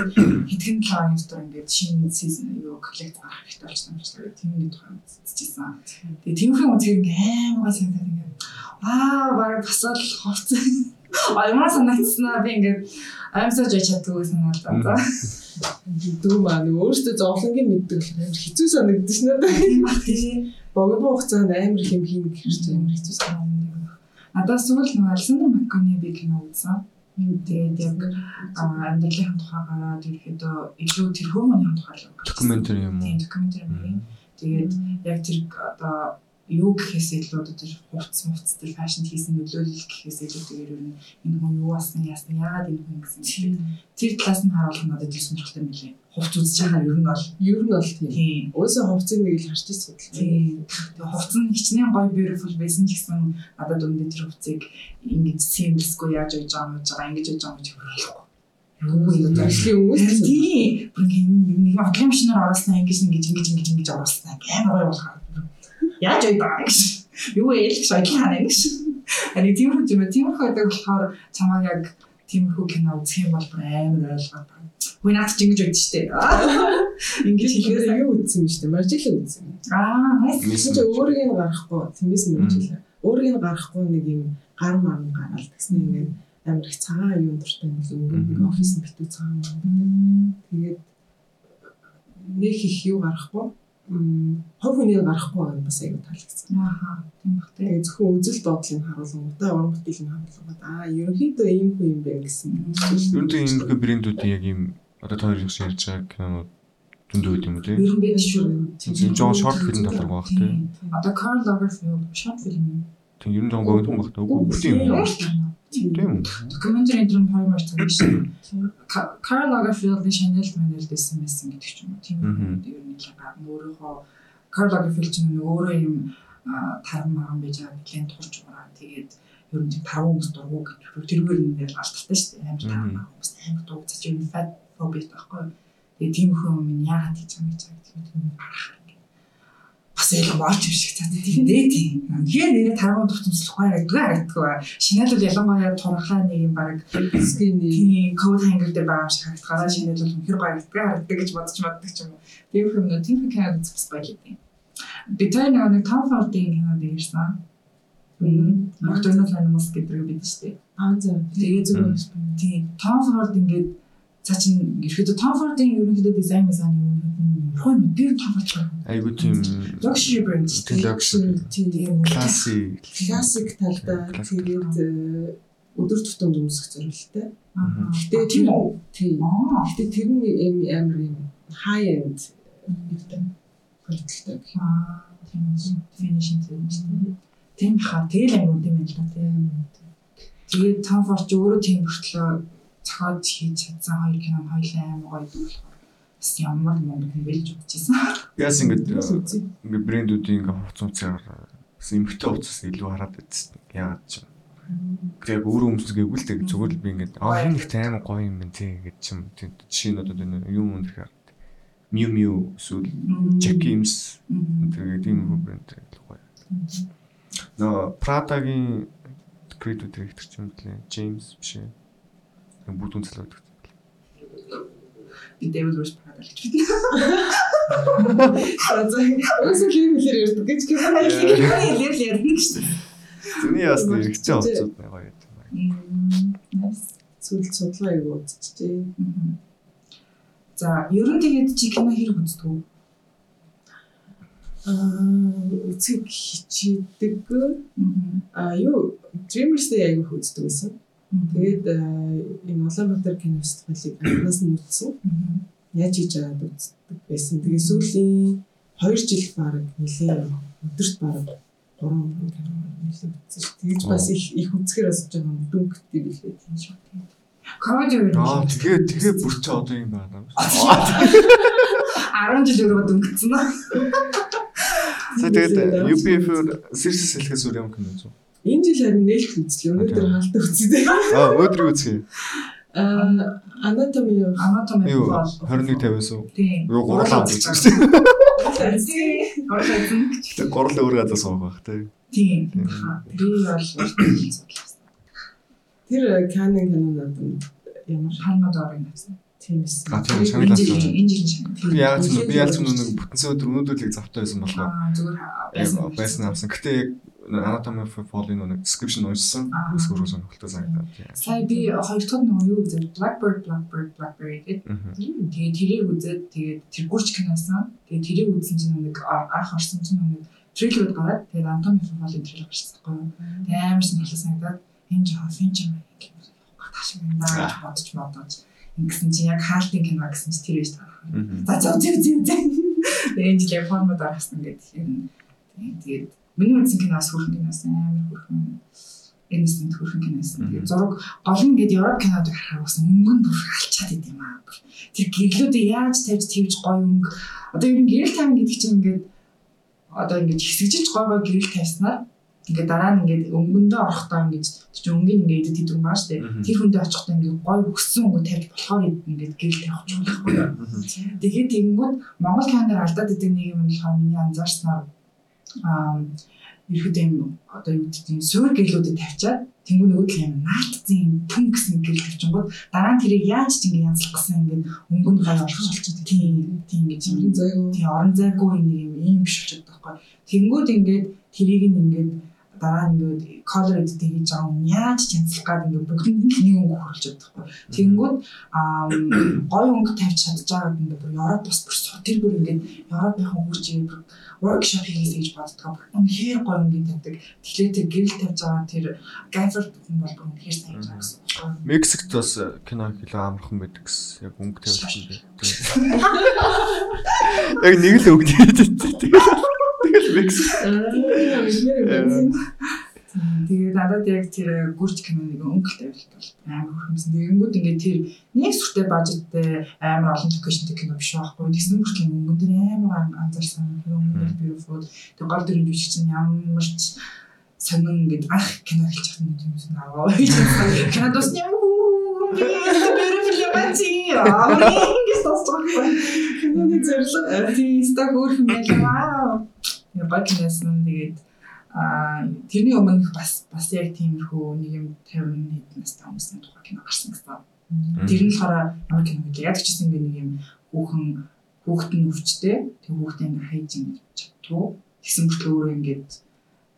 S4: хэдхэн клиент дотор ингээд шинэ season юу коллект гарах хэрэгтэй шиг. Тэгээд тийм нэг тухайн үзчихсэн. Тэгээд тиймэрхүү үзэх ингээд амар санагдаад ингээд аа баг басаал хувцас. Аймаа санагдсанаа би ингээд амьсаж яж чаддгүй санагдаа.
S6: Дүү маань өөртөө зовлонгийн мэддэг л амар хэцүү санагдаж надад.
S4: Тийм.
S6: Богино хугацаанд амар их юм хийнэ гэхэрч амар хэцүү санагдав.
S4: Надад сүүл нэг Александр Макконы би кино үзсэн. Тэгээд яг амьдралын тухай гараад ерөөдөө илүү тэрхүү хүний тухай л
S5: Докюментари юм уу?
S4: Докюментари байна. Тэгээд яг тэр одоо юу гэхээс илүү одоо тэр хувцс мувцс тэр фэшн хийсэн нөлөөлөл гэхээс илүү тэгээд ер нь энэ хүн юу асна яасна яагаад энэ хүн гэсэн тэр талаас нь харуулах надад тэр сонирхолтой юм билээ. Хувц үзэж байгаа ер нь бол
S6: Ер нь бол тийм. Уусаа хувцсыг нэг л харж ирсэн судал.
S4: Тийм. Тэгээ хувц нь хичнээн гоё beautiful байсан гэсэн надад өндөр тэр хувцыг ингэж seamless-гүй яаж ойж байгаа юм байгаа ингэж ойж байгаа юм чи болохгүй. Юу юм бэ?
S6: Ажлын хүмүүс
S4: Тийм. Бүр ингэ нэг одлын машинаар оруулснаа ингэж ингэж ингэж ингэж ингэж оруулснаа амар гоё болгоо. Яаж байгаа гэж. Юу ээ л гэж ойлголоо ханаа гэж. Ани тиймэрхүү юм тиймэрхүү байдаг болохоор чамаа яг тиймэрхүү кино үзэх юм бол амар ойлгоод байна. Хөөе наад чи ингэж ойд штэ. Ингэж хэлээс
S6: юу үзсэн юм штэ. Маржилээ үзсэн.
S4: аа
S6: Чи өөрийг нь гаргахгүй тиймээс нь маржилээ. Өөрийг нь гаргахгүй нэг юм гар марн гараад гэсэн ингээд амар их цагаан юм дуртай юм л офис нь битүү цагаан юм. Тэгээд нэг их юу гаргахгүй м, хувь хүний гарахгүй байгаа нь бас аягүй таалагдсан.
S4: Ааха. Тийм бах тий.
S6: Тэгээ зөвхөн үзэл бодлыг харуулгуудаа уран бүтээлийг харуулгууд аа ерөнхийдөө ийм хүн юм бэ гэсэн.
S5: Ер нь тийм иймэрхүү брэндүүдийн яг ийм одоо та хоёрын ярьж байгаа кинонууд зөндөө байт юм тий?
S4: Ер нь бид шүү.
S5: Тийм жоон шорт фильм талаар байгаа тий.
S4: Одоо Carl Lagerfeld short film юм.
S5: Тийм ер нь жоон богино багт үгүй тийм юм. Тийм?
S4: Докюментари энэ хоёр маш цаг шүү. Carl Lagerfeld-ийн Chanel Manel дэсэн байсан гэдэг ч юм уу. Тийм ер нь л баг өөрийнхөө Carl Lagerfeld ч нэг өөрөө юм таран маран байж байгаа клиент турч байгаа. Тэгээд ер нь таран хүмүүс дургу гэж тэргээр нь яг алдталтай шүү дээ. Амар таран
S5: Мгм.
S4: маран хүмүүс амар дууцаж юм fat phobia байхгүй. Тэгээд тийм хүн юм яагаад хийж байгаа юм гэж тийм юм гарах юм. Бас яг болж юм шиг цаа тийм дээ тийм. Үнэхээр нэрээ дуртамжлах бай гэдэг харагддаг. Шинэл бол ялангуяа турхаа нэг юм баг
S6: Скины
S4: код хангер дээр байгаа юм шиг харагдгаа. Шинэл бол үнэхээр баярдаг харагддаг гэж бодож маддаг ч юм уу. Тийм хүмүүс тийм кино үзэх байх гэдэг. Би тэр нэг Tom Ford-ийн кино дээрсэн. Мм. Nocturnal Animals гэдэг бид дээ.
S6: аа за
S4: Тэгээ зүгээр тийм Tom Ford ингээд цаа чин ерөөдөө Tom Ford-ийн ерөнхийдөө дизайн мизаны юм хөө би Tom Ford гэх.
S5: Айгу тийм
S4: Luxury brand
S6: тийм
S5: класси
S6: классик талдаа
S5: Классик.
S6: тэгээд өдөр тутамд өмсөх зорилттой. Гэтэ
S4: тийм үү?
S6: Тийм. Гэтэ тэр нь юм амар юм high end гэдэг продукттай гэх юм.
S4: Тийм. Finishing дээ. Тийм хаа тэгэл ангууд юм л да тийм. Тэгээд Tom Ford ч өөрөө тийм хүртлөө цохоод хийж чадсан хоёр кино хоёлаа амар гоё дүүл. Бас ямар юм бэлж бодчихсон.
S5: Яс ингээд
S6: Бас
S5: ингээд брэндүүдийн ингээд хувц хувцаар эмхтэй хувцас илүү хараад байдсан. Яагаад ч юм. Яг өөрөө өмсгөөгүй л тэг зүгээр л би ингээд аа энэ их тайм гоё юм байна тий гэж чим тий жишээ нь одоо юм юм дэр Miu Miu эсвэл Jack Ims тэгээ тийм хөө брэнд гоё. Нөө Prada-гийн Creed директор ч юм блэ James биш ээ. Нэг байдаг.
S4: Би David Prada л гэж
S6: за өөсөө юм хэлээр ярьдаг гэж
S4: Киноны хэлээр л ярина гэж.
S5: Зэний бас нэг хэрэгцээ нэг гоё юм байна.
S6: Сүйд судлаа юу үзчихжээ.
S4: Мгм. За, ер нь тэгээд чи кино хэрэг үздэг үү?
S6: Аа үзэг хичээдэг. Аа юу Dreamers-тэй аягүй үздэг байсан. Тэгээд аа, энэ Улаанбаатар кино фестивалыг анхнаас нь үзсэн. Яаж хийж аваад үздэг байсан. Тэгээ сүүлийн 2 жил баг нэлээ өдөрт баг 3 кино нэлээ үзсэн шүү. Тэгэж бас их их үзэхэр бас жоо дүнхтэй билээ тийм шүү.
S4: Комеди юу?
S5: Аа тэгээ тэгээ бүр ч одоо юм байна.
S4: 10 жил өрөө аа.
S5: За тэгээд UPF-ээр сэрсэс хэлэхээс өөр юм кино үзв.
S6: Энэ жил харин нээлт үзлээ. Өнөөдөр хаалтаа үзье.
S5: Аа өдрийг үзье.
S6: Аа анатоми юу?
S4: Анатоми
S5: Юу
S4: бол
S5: 21.5-аас уу?
S4: Тийм.
S5: Юу гурлаа үзчихсэн.
S4: Тийм. Гурлаа үзэн.
S5: Тэг гурал өөр газар суух байх тий.
S4: Тийм. Би бол.
S6: Тэр Canon кинонууд нь ямар
S4: Палмад орын гэсэн.
S6: тийм эссэн.
S5: А тийм шагналаас
S4: Энэ жил энэ жил
S5: Би яагаад ч юм би юм нэг бүтэнсэн өдөр өнөөдөр л завтай байсан болохоор
S4: Аа зүгээр
S5: яг байсан авсан. Гэтэ яг Anatomy of Fall-ийн нэг description уншсан. Өөрөө сонирхолтой санагдаад.
S4: Сая би хоёр дахь нөгөө юу үзээ Blackbird Blackbird Blackberry гэдэг. Тэгээ тэрийг үзээд тэгээд тэр гүрч киносан. Тэгээ тэрийг үзсэн чинь нэг анх орсон чинь нэг трейлер гараад тэгээд Антони Фавалын трейлер гарсан байхгүй юу. Тэгээ амар сонирхолтой санагдаад энэ жоо финч юм гэх юм. Даа гэж бодож бодож. Ингэсэн чинь яг хаалтын кино гэсэн чинь тэр таа.
S5: Мгм.
S4: За за зэв зэв зэв. Тэгээ энэ жил Японд орсон гэдэг юм. Тэгээд миний үзсэн киноос хүрхэн киноос амар хүрхэн innocent хүрхэн киноос. Тэгээд зураг гол нь гээд Европ кинод харахаар бас өнгөн бүр алчаад идэм аа. Тэр гэрлүүдээ яаж тавьж твж гоё өнгө. Одоо ер нь гэрэл тайм гэдэг чинь ингээд одоо ингээд хэсэгжилж гой гой гэрэл тавьснаар ингээд дараа нь ингээд өнгөндөө орохдоо ингээд чи өнгөний ингээд идэт идэв штэ.
S5: Мгм.
S4: Тэр хүндээ очихдоо ингээд гой өссөн өнгө тавьж болохоор ингээд гэрэл тавих ч болохгүй. Тэгээд тэгэнгүүт Монгол киноноор алдаад идэг нэг юм болохоор миний анзаарснаар ерөөдөө юм одоо юу гэдэг юм суур гэлүүдэд тавьчаад тэнгуү нөгөө л юм наалтцсан юм түн гэсэн гэрэл тавьчихгод дараа нь тэрийг яаж ч ингэ янзлах гэсэн ингэ өнгөнд гай орхолцож тийм тийм гэж юм
S6: зайгүй.
S4: тийм орон зайгүй нэг юм ийм биш болчиход байгаа байхгүй тэнгууд ингээд тэрийг нь ингээд дараа нь ингээд editing хийж байгаа юм яаж chancelах гад ингээд бүгдэнд нь нэг өнгө хөрөлж чаддаг байхгүй. Тэнгүүд аа гоё өнгө тавьж чадж байгаад ингээд бүр Европ бас бүр тэр бүр ингээд Европынхан хурж ингээд workshop хийгээсэй гэж боддог. Үнэхээр гоё өнгө тавьдаг. Тэгэхээр тэр гэрэл тавьж байгаа тэр gaffer хүн бол үнэхээр сайн байгаа гэсэн.
S5: Мексикт бас кино хэлээ амархан байдаг гэсэн. Яг өнгө тавьж байгаа. Яг нэг л өнгө тавьж. Тэгэл Мексик.
S4: Тэгээд надад яг тэр гүрч киноныг өнгөлт тавилт бол амар хөрхмсөн. Тэгэнгүүт ингээд тэр нэг сүртэй бажеттэй амар олон локейшнтэй кино биш байхгүй. Тэгсэн мөрч өнгөн дээр амар анзаарсан. Өнгөн beautiful. Тэгээд гол дүрийн жүжигч чинь ямар ч сонин ингээд анх кино байгаа юм юм аваа. Кино дусны юм beautiful юм чи. Аа ингэж тасчих. Киноны зөвлө. Тийм стаг өөрхөн байл. Вау. Яг гол киносэн тэгээд А тэрний өмнөх бас бас яг тиймэрхүү нэг юм 50 хэд настай хүмүүсийн тухай кино гарсан гэсэн. Тэр нь болохоор ямар кино вэ? Яг ч гэсэн нэг юм хүүхэн хүүхэд нь өвчтэй. Тэг хүүхдээ ингээ хайж ингээ чаддгүй. Тэгсэн мөртлөө өөрөө ингээд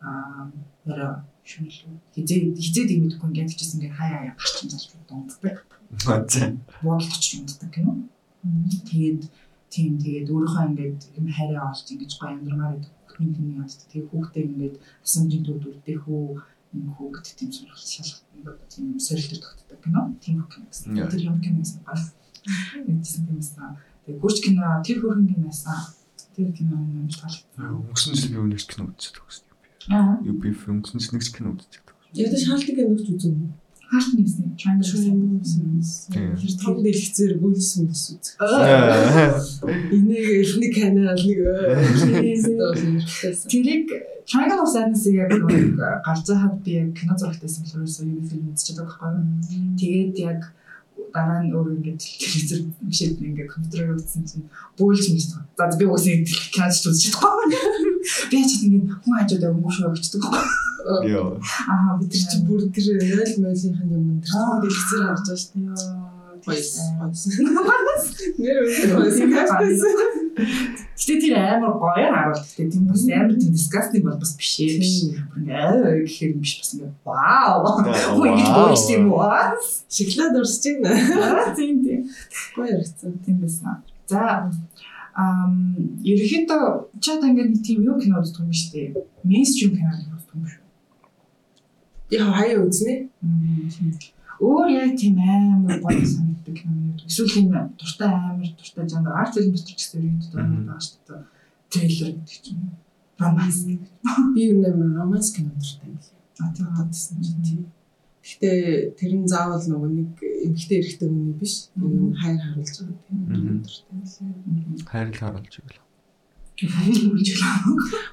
S4: аа яра шүнлүү. Хизээ хизээ тийм мэдэхгүй ингээ ч гэсэн ингээ хай хай гарчин залж дунддаг.
S5: Мацаа.
S4: Бодлогч дунддаг кино. Тэгээд тийм тэгээд өөрийнхөө ингээд юм хайраа олж ингэж гоё амьдрмаар байдаг хүн хүний яд. Тэгээ хүүхдээ ингээд асамжийн төвд үрдэх үү энэ хүү гэдэг тийм сонирхол шалгах ингээд тийм сорилт тогтдог кино. Тийм кино гэсэн. Тэр юм кино гэсэн гал. Мэдсэн тийм байсан. Тэгээ гүрч кино тэр хөрхөн киноасаа тэр кино юм таалагдсан.
S5: Өнгөрсөн жил би өнөөдөр кино үзчихсэн юм.
S4: Аа.
S5: UB өнгөрсөн жил нэг кино үзчихсэн.
S6: Яг л шаалтыг киногч үзэн.
S4: Хаалт нэгсэн. Triangle
S6: Triangle Тэр том дэлгэцээр гүйлсэн үс үз. Энийг элний канал нэг
S4: Тэрийг Triangle of Sadness-ийг яг нэг гарч байхад би яг кино зурагтайсан болохоор юу фильм үзчихэж байгаа байхгүй юу. Тэгээд яг дараа нь өөр ингээд телевизэр бишээд ингээд компьютерээр үзсэн чинь бөөлж мэдсэн. За би үгүй киноч үзчихэж байгаа. Би ч ингээд хүн хажууд өнгөө шүү өгчдөг.
S5: Йоо.
S4: Аа би
S6: тэр чинь бүр тэр ойл мойлынхын юм тэр дэлгэцээр харж байгаа шүү дээ. Баяс. Нэр үгүй.
S4: Гэтэ тэр амар гоё харуулт. Гэтэ тийм бас амар тийм disgusting бол бас биш ээ биш. Аа гэхээр биш бас ингээ вау. Хөө ингэ боож тийм үү?
S6: Шоколад урсж байна.
S4: Тийм тийм.
S6: Гоё яригдсан.
S4: Тийм байсан. За ам ерөнхийдөө чад ингээд нэг тийм юу кино үздэг юм шүү дээ. Mainstream кино үздэг юм шүү.
S6: Яг хаяа үзнэ.
S4: Өөр яг тийм амар гоё санагддаг кино. Эсвэл тийм дуртай амар дуртай жанр арт фильм дотор ч гэсэн ерөнхийдөө байгаа шүү дээ. Трейлер гэдэг чинь. Романс.
S6: Би юу нэмэр романс кино дуртай юм лээ.
S4: А тийм гадсан чинь тийм.
S6: Гэхдээ тэр нь заавал нөгөө нэг эмгтэй эрэхтэй хүний биш. Нэг хайр харуулж байгаа тийм дуртай юм лээ.
S5: Хайр л харуулж ивэл.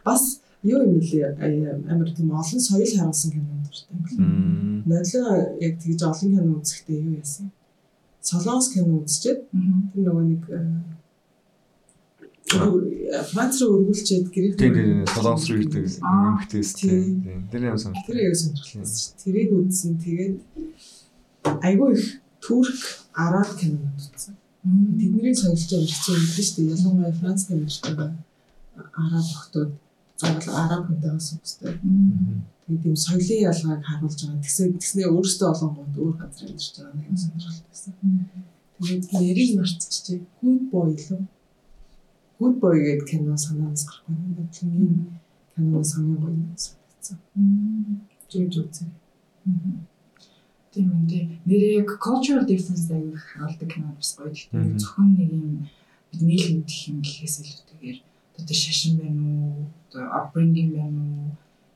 S6: Бас юу юм лээ амар тийм олон соёл харуулсан кино дуртай юм лээ. Нойлоо яг тэгж олон кино үзэхдээ юу яасан? Солонгос кино үзчихэд тэр нөгөө нэг Франц руу өргүүлчихэд гэрээ
S5: Тийм тийм солонгос руу ирдэг эмхтэйс тийм. Тэр юм сонирхолтой.
S6: Тэр яг сонирхолтой. Тэрийг үзсэн. Тэгээд айгүй их турк араб кинонууд үзсэн. Тэдний соёлч өрчсөн юм биш үү? Ялангуяа Франц киноч байгаа араб охтууд заавал араб хүнтэй байсан хэвээр. Тэгээд тийм соёлын ялгааг харуулж байгаа. Тэгсэн тэгснээ өөрөөсөө олонгууд өөр газар амьдарч байгаа нэг сонирхолтой байсан. Тэгээд нэрийг мартчихжээ. Good boy лөө. Good boy гэдэг кино санаанаас гарахгүй юм. Бодлонгийн кино санаа гоё санагдсан. Жиг үзээ.
S4: Тийм үнэ. Нэрээ cultural difference аяг харуулдаг кино бас гоё. Гэхдээ зөвхөн нэг юм бидний л мэдэх юм гэхээс илүүтэйгээр одоо шашин байна уу, одоо upbringing байна уу,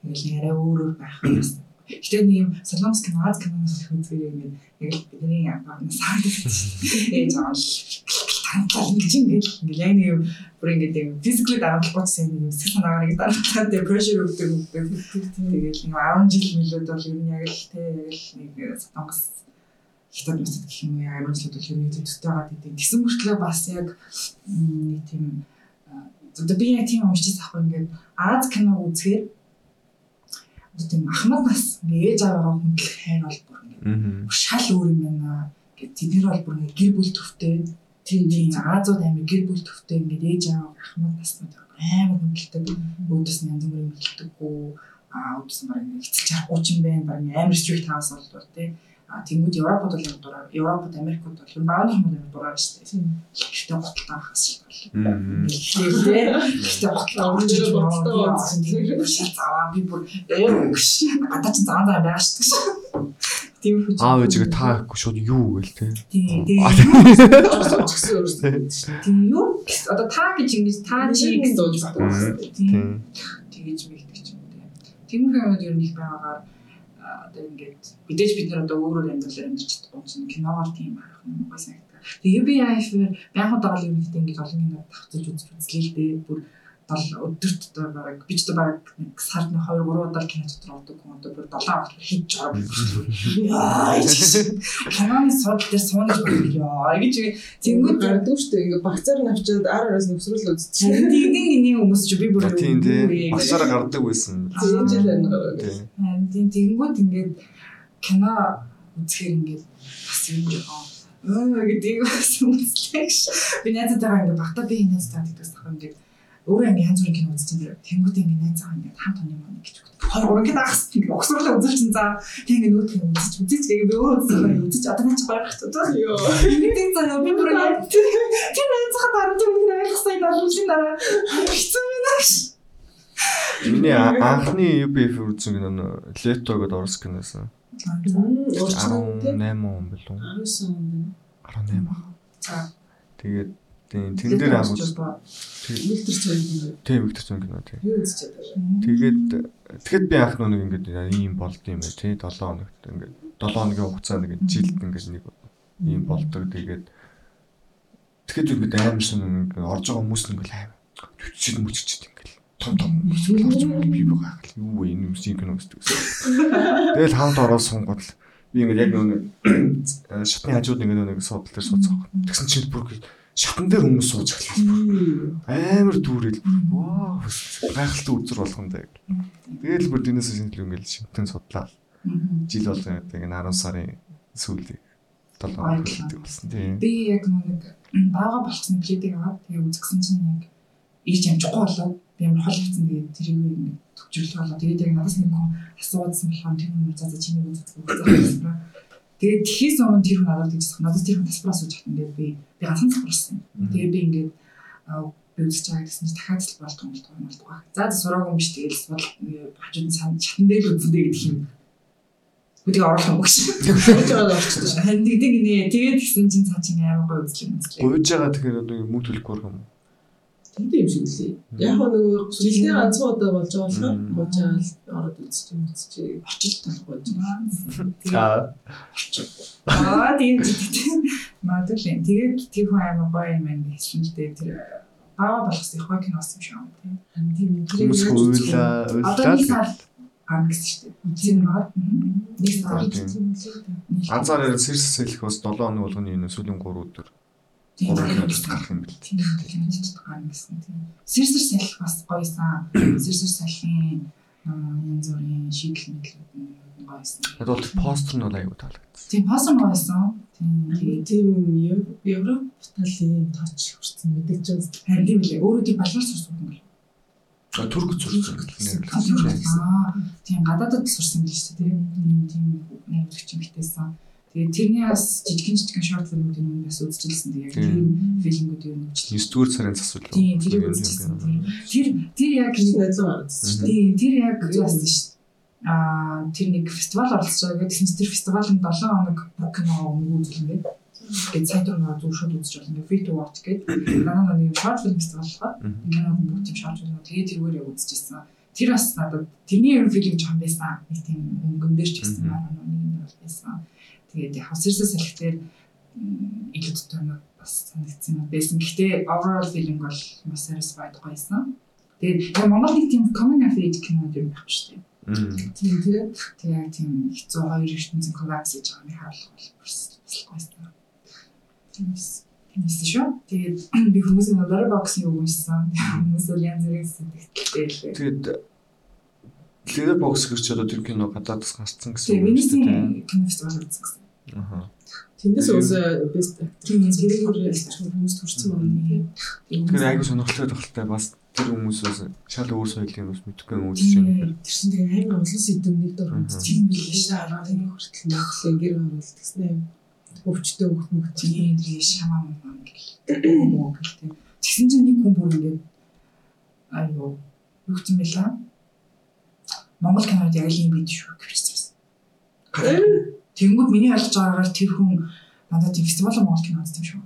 S4: ингээл арай өөр өөр байх юм. Гэтэ нэг юм солонгос кино, Аз киноноос үзгээр ингээд яг л бидний багнаас санагдаж ээж аавал тантай ингэж ингээл ингээл яг нэг юм бүр ингээд юм physically дарамтлахгүй гэсэн юм сэтгэл санаагаар нэг дарамтлаад тийм pressure өгдөг өгдөг. Тэгээл нэг 10 жил мөлөөд бол ер нь яг л те яг л нэг солонгос хятад мэт гэх юм яа амжилт бол ер нь төвтэй байгаа гэдэг. Тэгсэн мөртлөө бас яг нэг тийм одоо би яг тийм уншиж авах ингээд Аз кино үзэхээр тийм ахмад нас ээж аваагаа хүндэл хайр бол бүр ингээд шал өөр юм байна. Гэт тэднэр бол бүр ингээд гэр бүл төвтэй. Тийм тийм Азууд амир гэр бүл төвтэй ингээд ээж аваа ахмад наснууд амар хүндэлдэг. Өөдөөс нь янз бүрийн хилдэггүй аа үдсэн баг нэг эцэл чар 30 байна баг амар стрикт хаус боллоо тий. А тэнгууд Европод бол юм дураа. Европод Америкт бол юм бааны хүмүүс юм дураа шүү дээ. Гэхдээ готлаа хас дээ. Гэхдээ гэхдээ готлаа үржиж готлаа гэсэн тийм шал заваа би бүр ээ гэж гадаа чи заа заа байгаа шүү дээ. Тийм хүч.
S5: Аав ээжигээ та ихгүй шууд юу гээл те.
S4: Тийм тийм. юу? Одоо та гэж ингэж та чи гэж дууж байна. Тийм.
S5: Тийм.
S4: Тэгэж мэгдэг ч юм тийм. Тиймэрхүү юмуд ер нь их байгаагаар одоо ингээд мэдээж бид нар одоо өөрөөр амьдралаар амьдарч чинь киногоор тийм харах юм гоё санагдав. Тэгээ UBI-ээр байхад байгаа юм ихтэй ингээд олон кино тавцаж үзэж үзлээ л дээ. Бүр дол өдөрт одоо бараг би ч бараг нэг сард нэг 2 3 удаа кино дотор ордог хүн одоо бүр 7 хоног хийж байгаа. Яа киноны сод дээр сууна яа гэж
S6: Тэнгүүд гардуу шүү дээ. Ингээ багцаар навчаад ар араас нөхсрөл үзчихсэн.
S4: тэгдийн иний хүмүүс ч би бүр.
S5: Багсаараа гардаг байсан.
S6: Тийм
S4: тэгэнгүүт ингээд кино үзэхээр ингээд бас юм жоохон өө гэдэг бас үзлээ ш. Би найзтайгаа ингээд багтаа би энэ найзтай гэдэгс тах ингээд өөрөө ингээд янз бүрийн кино үзсэн дээр тэнгүүд ингээд найзгаа ингээд хамт оны мөн гэж өгдөг. Хоёр гурван кино ахс ингээд өгсөрлөө үзүүлсэн за тэг ингээд нүүт кино үзэж үзэж тэгээд би өөрөө үзсэн үзэж одоо нэг ч байх хэрэгтэй.
S6: Йоо.
S4: Ингээд заа би бүр яг тэр найзгаа дараа тийм нэг ойлгосон дараа үлэн дараа хэцүү байна ш.
S5: Миний анхны UBF үзсэн кино нь Лето гэдэг орос
S6: тийм
S5: 18 он билүү?
S6: 19 он байна.
S5: 18 баг.
S4: За
S5: Тэгээд тийм тэн дээр агуулж
S6: Виктор Цойгийн
S5: тийм Виктор Цон кино тийм.
S6: юу.
S5: Тэгээд тэгэхэд би анх нэг ингээд ийм болд юм бай тий 7 хоногт ингээд 7 хоногийн хугацаанд ингээд жилд ингээд нэг ийм болдог. Тэгээд тэгэхэд би амар шин ингээд орж байгаа хүмүүс нь ингээд аим төччид мүччид ингээд том том хүмүүс орж байгаа би байгаа хэл юу вэ энэ хүмүүс кино үздэг гэсэн. Тэгэл хамт ороод сунгууд би ингээд яг нэг шатны хажууд ингээд нэг суудлаар дээр сууцгаа. Тэгсэн чинь бүр шатан дээр хүмүүс сууж эхэлсэн. Амар дүүрэл ваа гайхалтай үзэр болгондоо. Тэгэл бүр дэнээс шинжлэх ингээл шинтэн судлаа. Жил болгоо гэдэг энэ 10 сарын сүүлийг 7 хоног хэлдэг болсон тийм.
S4: Би яг нэг баага болгосон пледийг аваад тэгээ үзгсэн чинь яг ийж амжихгүй болоод амар хол хийцэн тэгээд тэрийг нэг төвчрлөө болоо. Тэгээд яг надаас нэг хүн асууадсан болохоор тэр хүн заа заа чиний үзэх үзэх. Тэгээд тхээс өмнө тэр хүн надад тэгж надад тэр хүн тасбараа сууж хатан тэгээд би би ганцхан тасбарсан. Тэгээд би ингээд би үзэж байгаа гэсэн чинь дахиад л болтгоо болтгоо юм болтгоо. За за сураагүй юм биш тэгээд бол хажууд нь сан чатан дээр л үзэндээ гэдэг юм. Үгүй оруулах юм гэж.
S6: Тэгж байгаа шүү.
S4: Харин тэгдэг нэ. Тэгээд гисэн чинь цаа чинь гой үзлээ үзлээ.
S5: Гуйж байгаа тэгэхээр одоо мөнгө төлөхгүй юм
S6: Тэнд юм шиг лээ. Яг нөгөө жилдээ ганцхан удаа болж байгаа болохоор
S4: Мм.
S6: гожаал ороод үзчих юм үзчих. Очил талах байж байгаа.
S4: Аа тийм тийм. Маадгүй. Тэгээд тэр хүн амар гоё юм байна гэсэн л дээ тэр баа болгосон их гоё киноос юм шиг юм тийм.
S6: Тийм юм.
S5: Хүмүүс хуулаа
S4: Одоо
S5: уйлаа
S4: нэг
S5: л
S4: сар аа гэсэн шүү дээ. Тийм баа. Нэг сар.
S5: Анзаар ярил сэрс сэлэх бас 7 хоног болгоны энэ сүүлийн 3 өдөр
S4: Тийм.
S5: 3 өдөр гарах юм бэл.
S4: Тийм тийм гарна гэсэн тийм. Сэрсэр салхи бас гоёсан. Сэрсэр салхийн янз бүрийн шийдэл мэдлүүд нь гоёсан.
S5: Одоо бол постэр нь бол аюу таалагдсан.
S4: Тийм пасан гоёсан. Тийм.
S6: Тийм Европ талын тооч хүрсэн мэдээж байна.
S4: харин тийм үлээ. Өөрөө тийм балар сурсан юм бол.
S5: А турк зурсан нэр.
S4: Аа, тийм гадаадд сурсан үү тийм. Тийм үзэгч юм битээсэн. Тэгээд тэрний бас жижигэн жижигэн шорт фильмүүдийн өмнө бас үзчихсэн. Тэгээд яг тийм фильмүүд юу нэгчлээ.
S5: 9 дугаар сарын засвал.
S4: Тийм тэрийг үзчихсэн. Тэр тэр яг
S6: гаргацсан шүү дээ.
S4: Тийм тэр яг болсон шүү дээ. Аа тэр нэг фестивал оролцож байгаа гэсэн чинь тэр фестивалд 7 хоног кино өнгө үзүүлнэ. Тэгээд сайт руу нөө зүг шууд үзэж болно. Free to watch гэдэг. Манай нэг short film festival болохоор кино бүгд тийм short film тэгээд тэргээр яг үзчихсэн. Тэр бас надад тэрний ер фильм жоохон байсан. Нэг тийм өнгөн дээр ч гэсэн манай нэг юм байсан. Тэгээд яг хавсарсаа салхитээр илүү томог бас санагдсан юм байсан. Гэхдээ overall feeling бол маш satisfied гоёсэн. Тэгээд яг Монгол нэг тийм coming of age кино юм байх шүү дээ. Тийм тийм. Тэгээд яг тийм хэцүү хоёр ертөнцийн коллапс хийж байгааг харуулах бол бас гоёсэн. Тиймээс тиймээс шүү. Тэгээд би хүмүүсийн Letterboxd юу уншсан. Хүмүүс бол янз бүрийн сэтгэлтэй лээ.
S5: Тэгээд Letterboxd гэж одоо тэр кино гадаадас гарцсан гэсэн үг шүү дээ.
S4: Венесийн кино фестивал үзсэн гэсэн.
S5: Аха.
S6: Тэндээс өөсөө best
S4: зэрэг
S6: хүмүүс төрсэн байна тийм.
S5: Тэгэхээр айгу сонирхолтой тохиолтой бас тэр хүмүүс бас шал өөр соёлын бас мэдхгүй юм үзэж байна.
S6: Тэрсэн тэгээ амар олон сэдвүүд дор
S5: Мгм.
S6: үзчих юм билээ шээ. Аргын хүртэл Монголын гэр оролт гэсэн юм. Өвчтөө хөх мөх
S4: тийм тэгээ шамаа. Муу гэл. Тэгсэн чинь нэг хүн бүр ингээд аюу юу ч юм бэлээ. Монгол кинод яг л юм бид шүү гэвчихсэн. Тэнгүүд миний ойлгож байгаагаар тэр хүн надад тийм фестивал Монгол кино үзсэн юм шүү.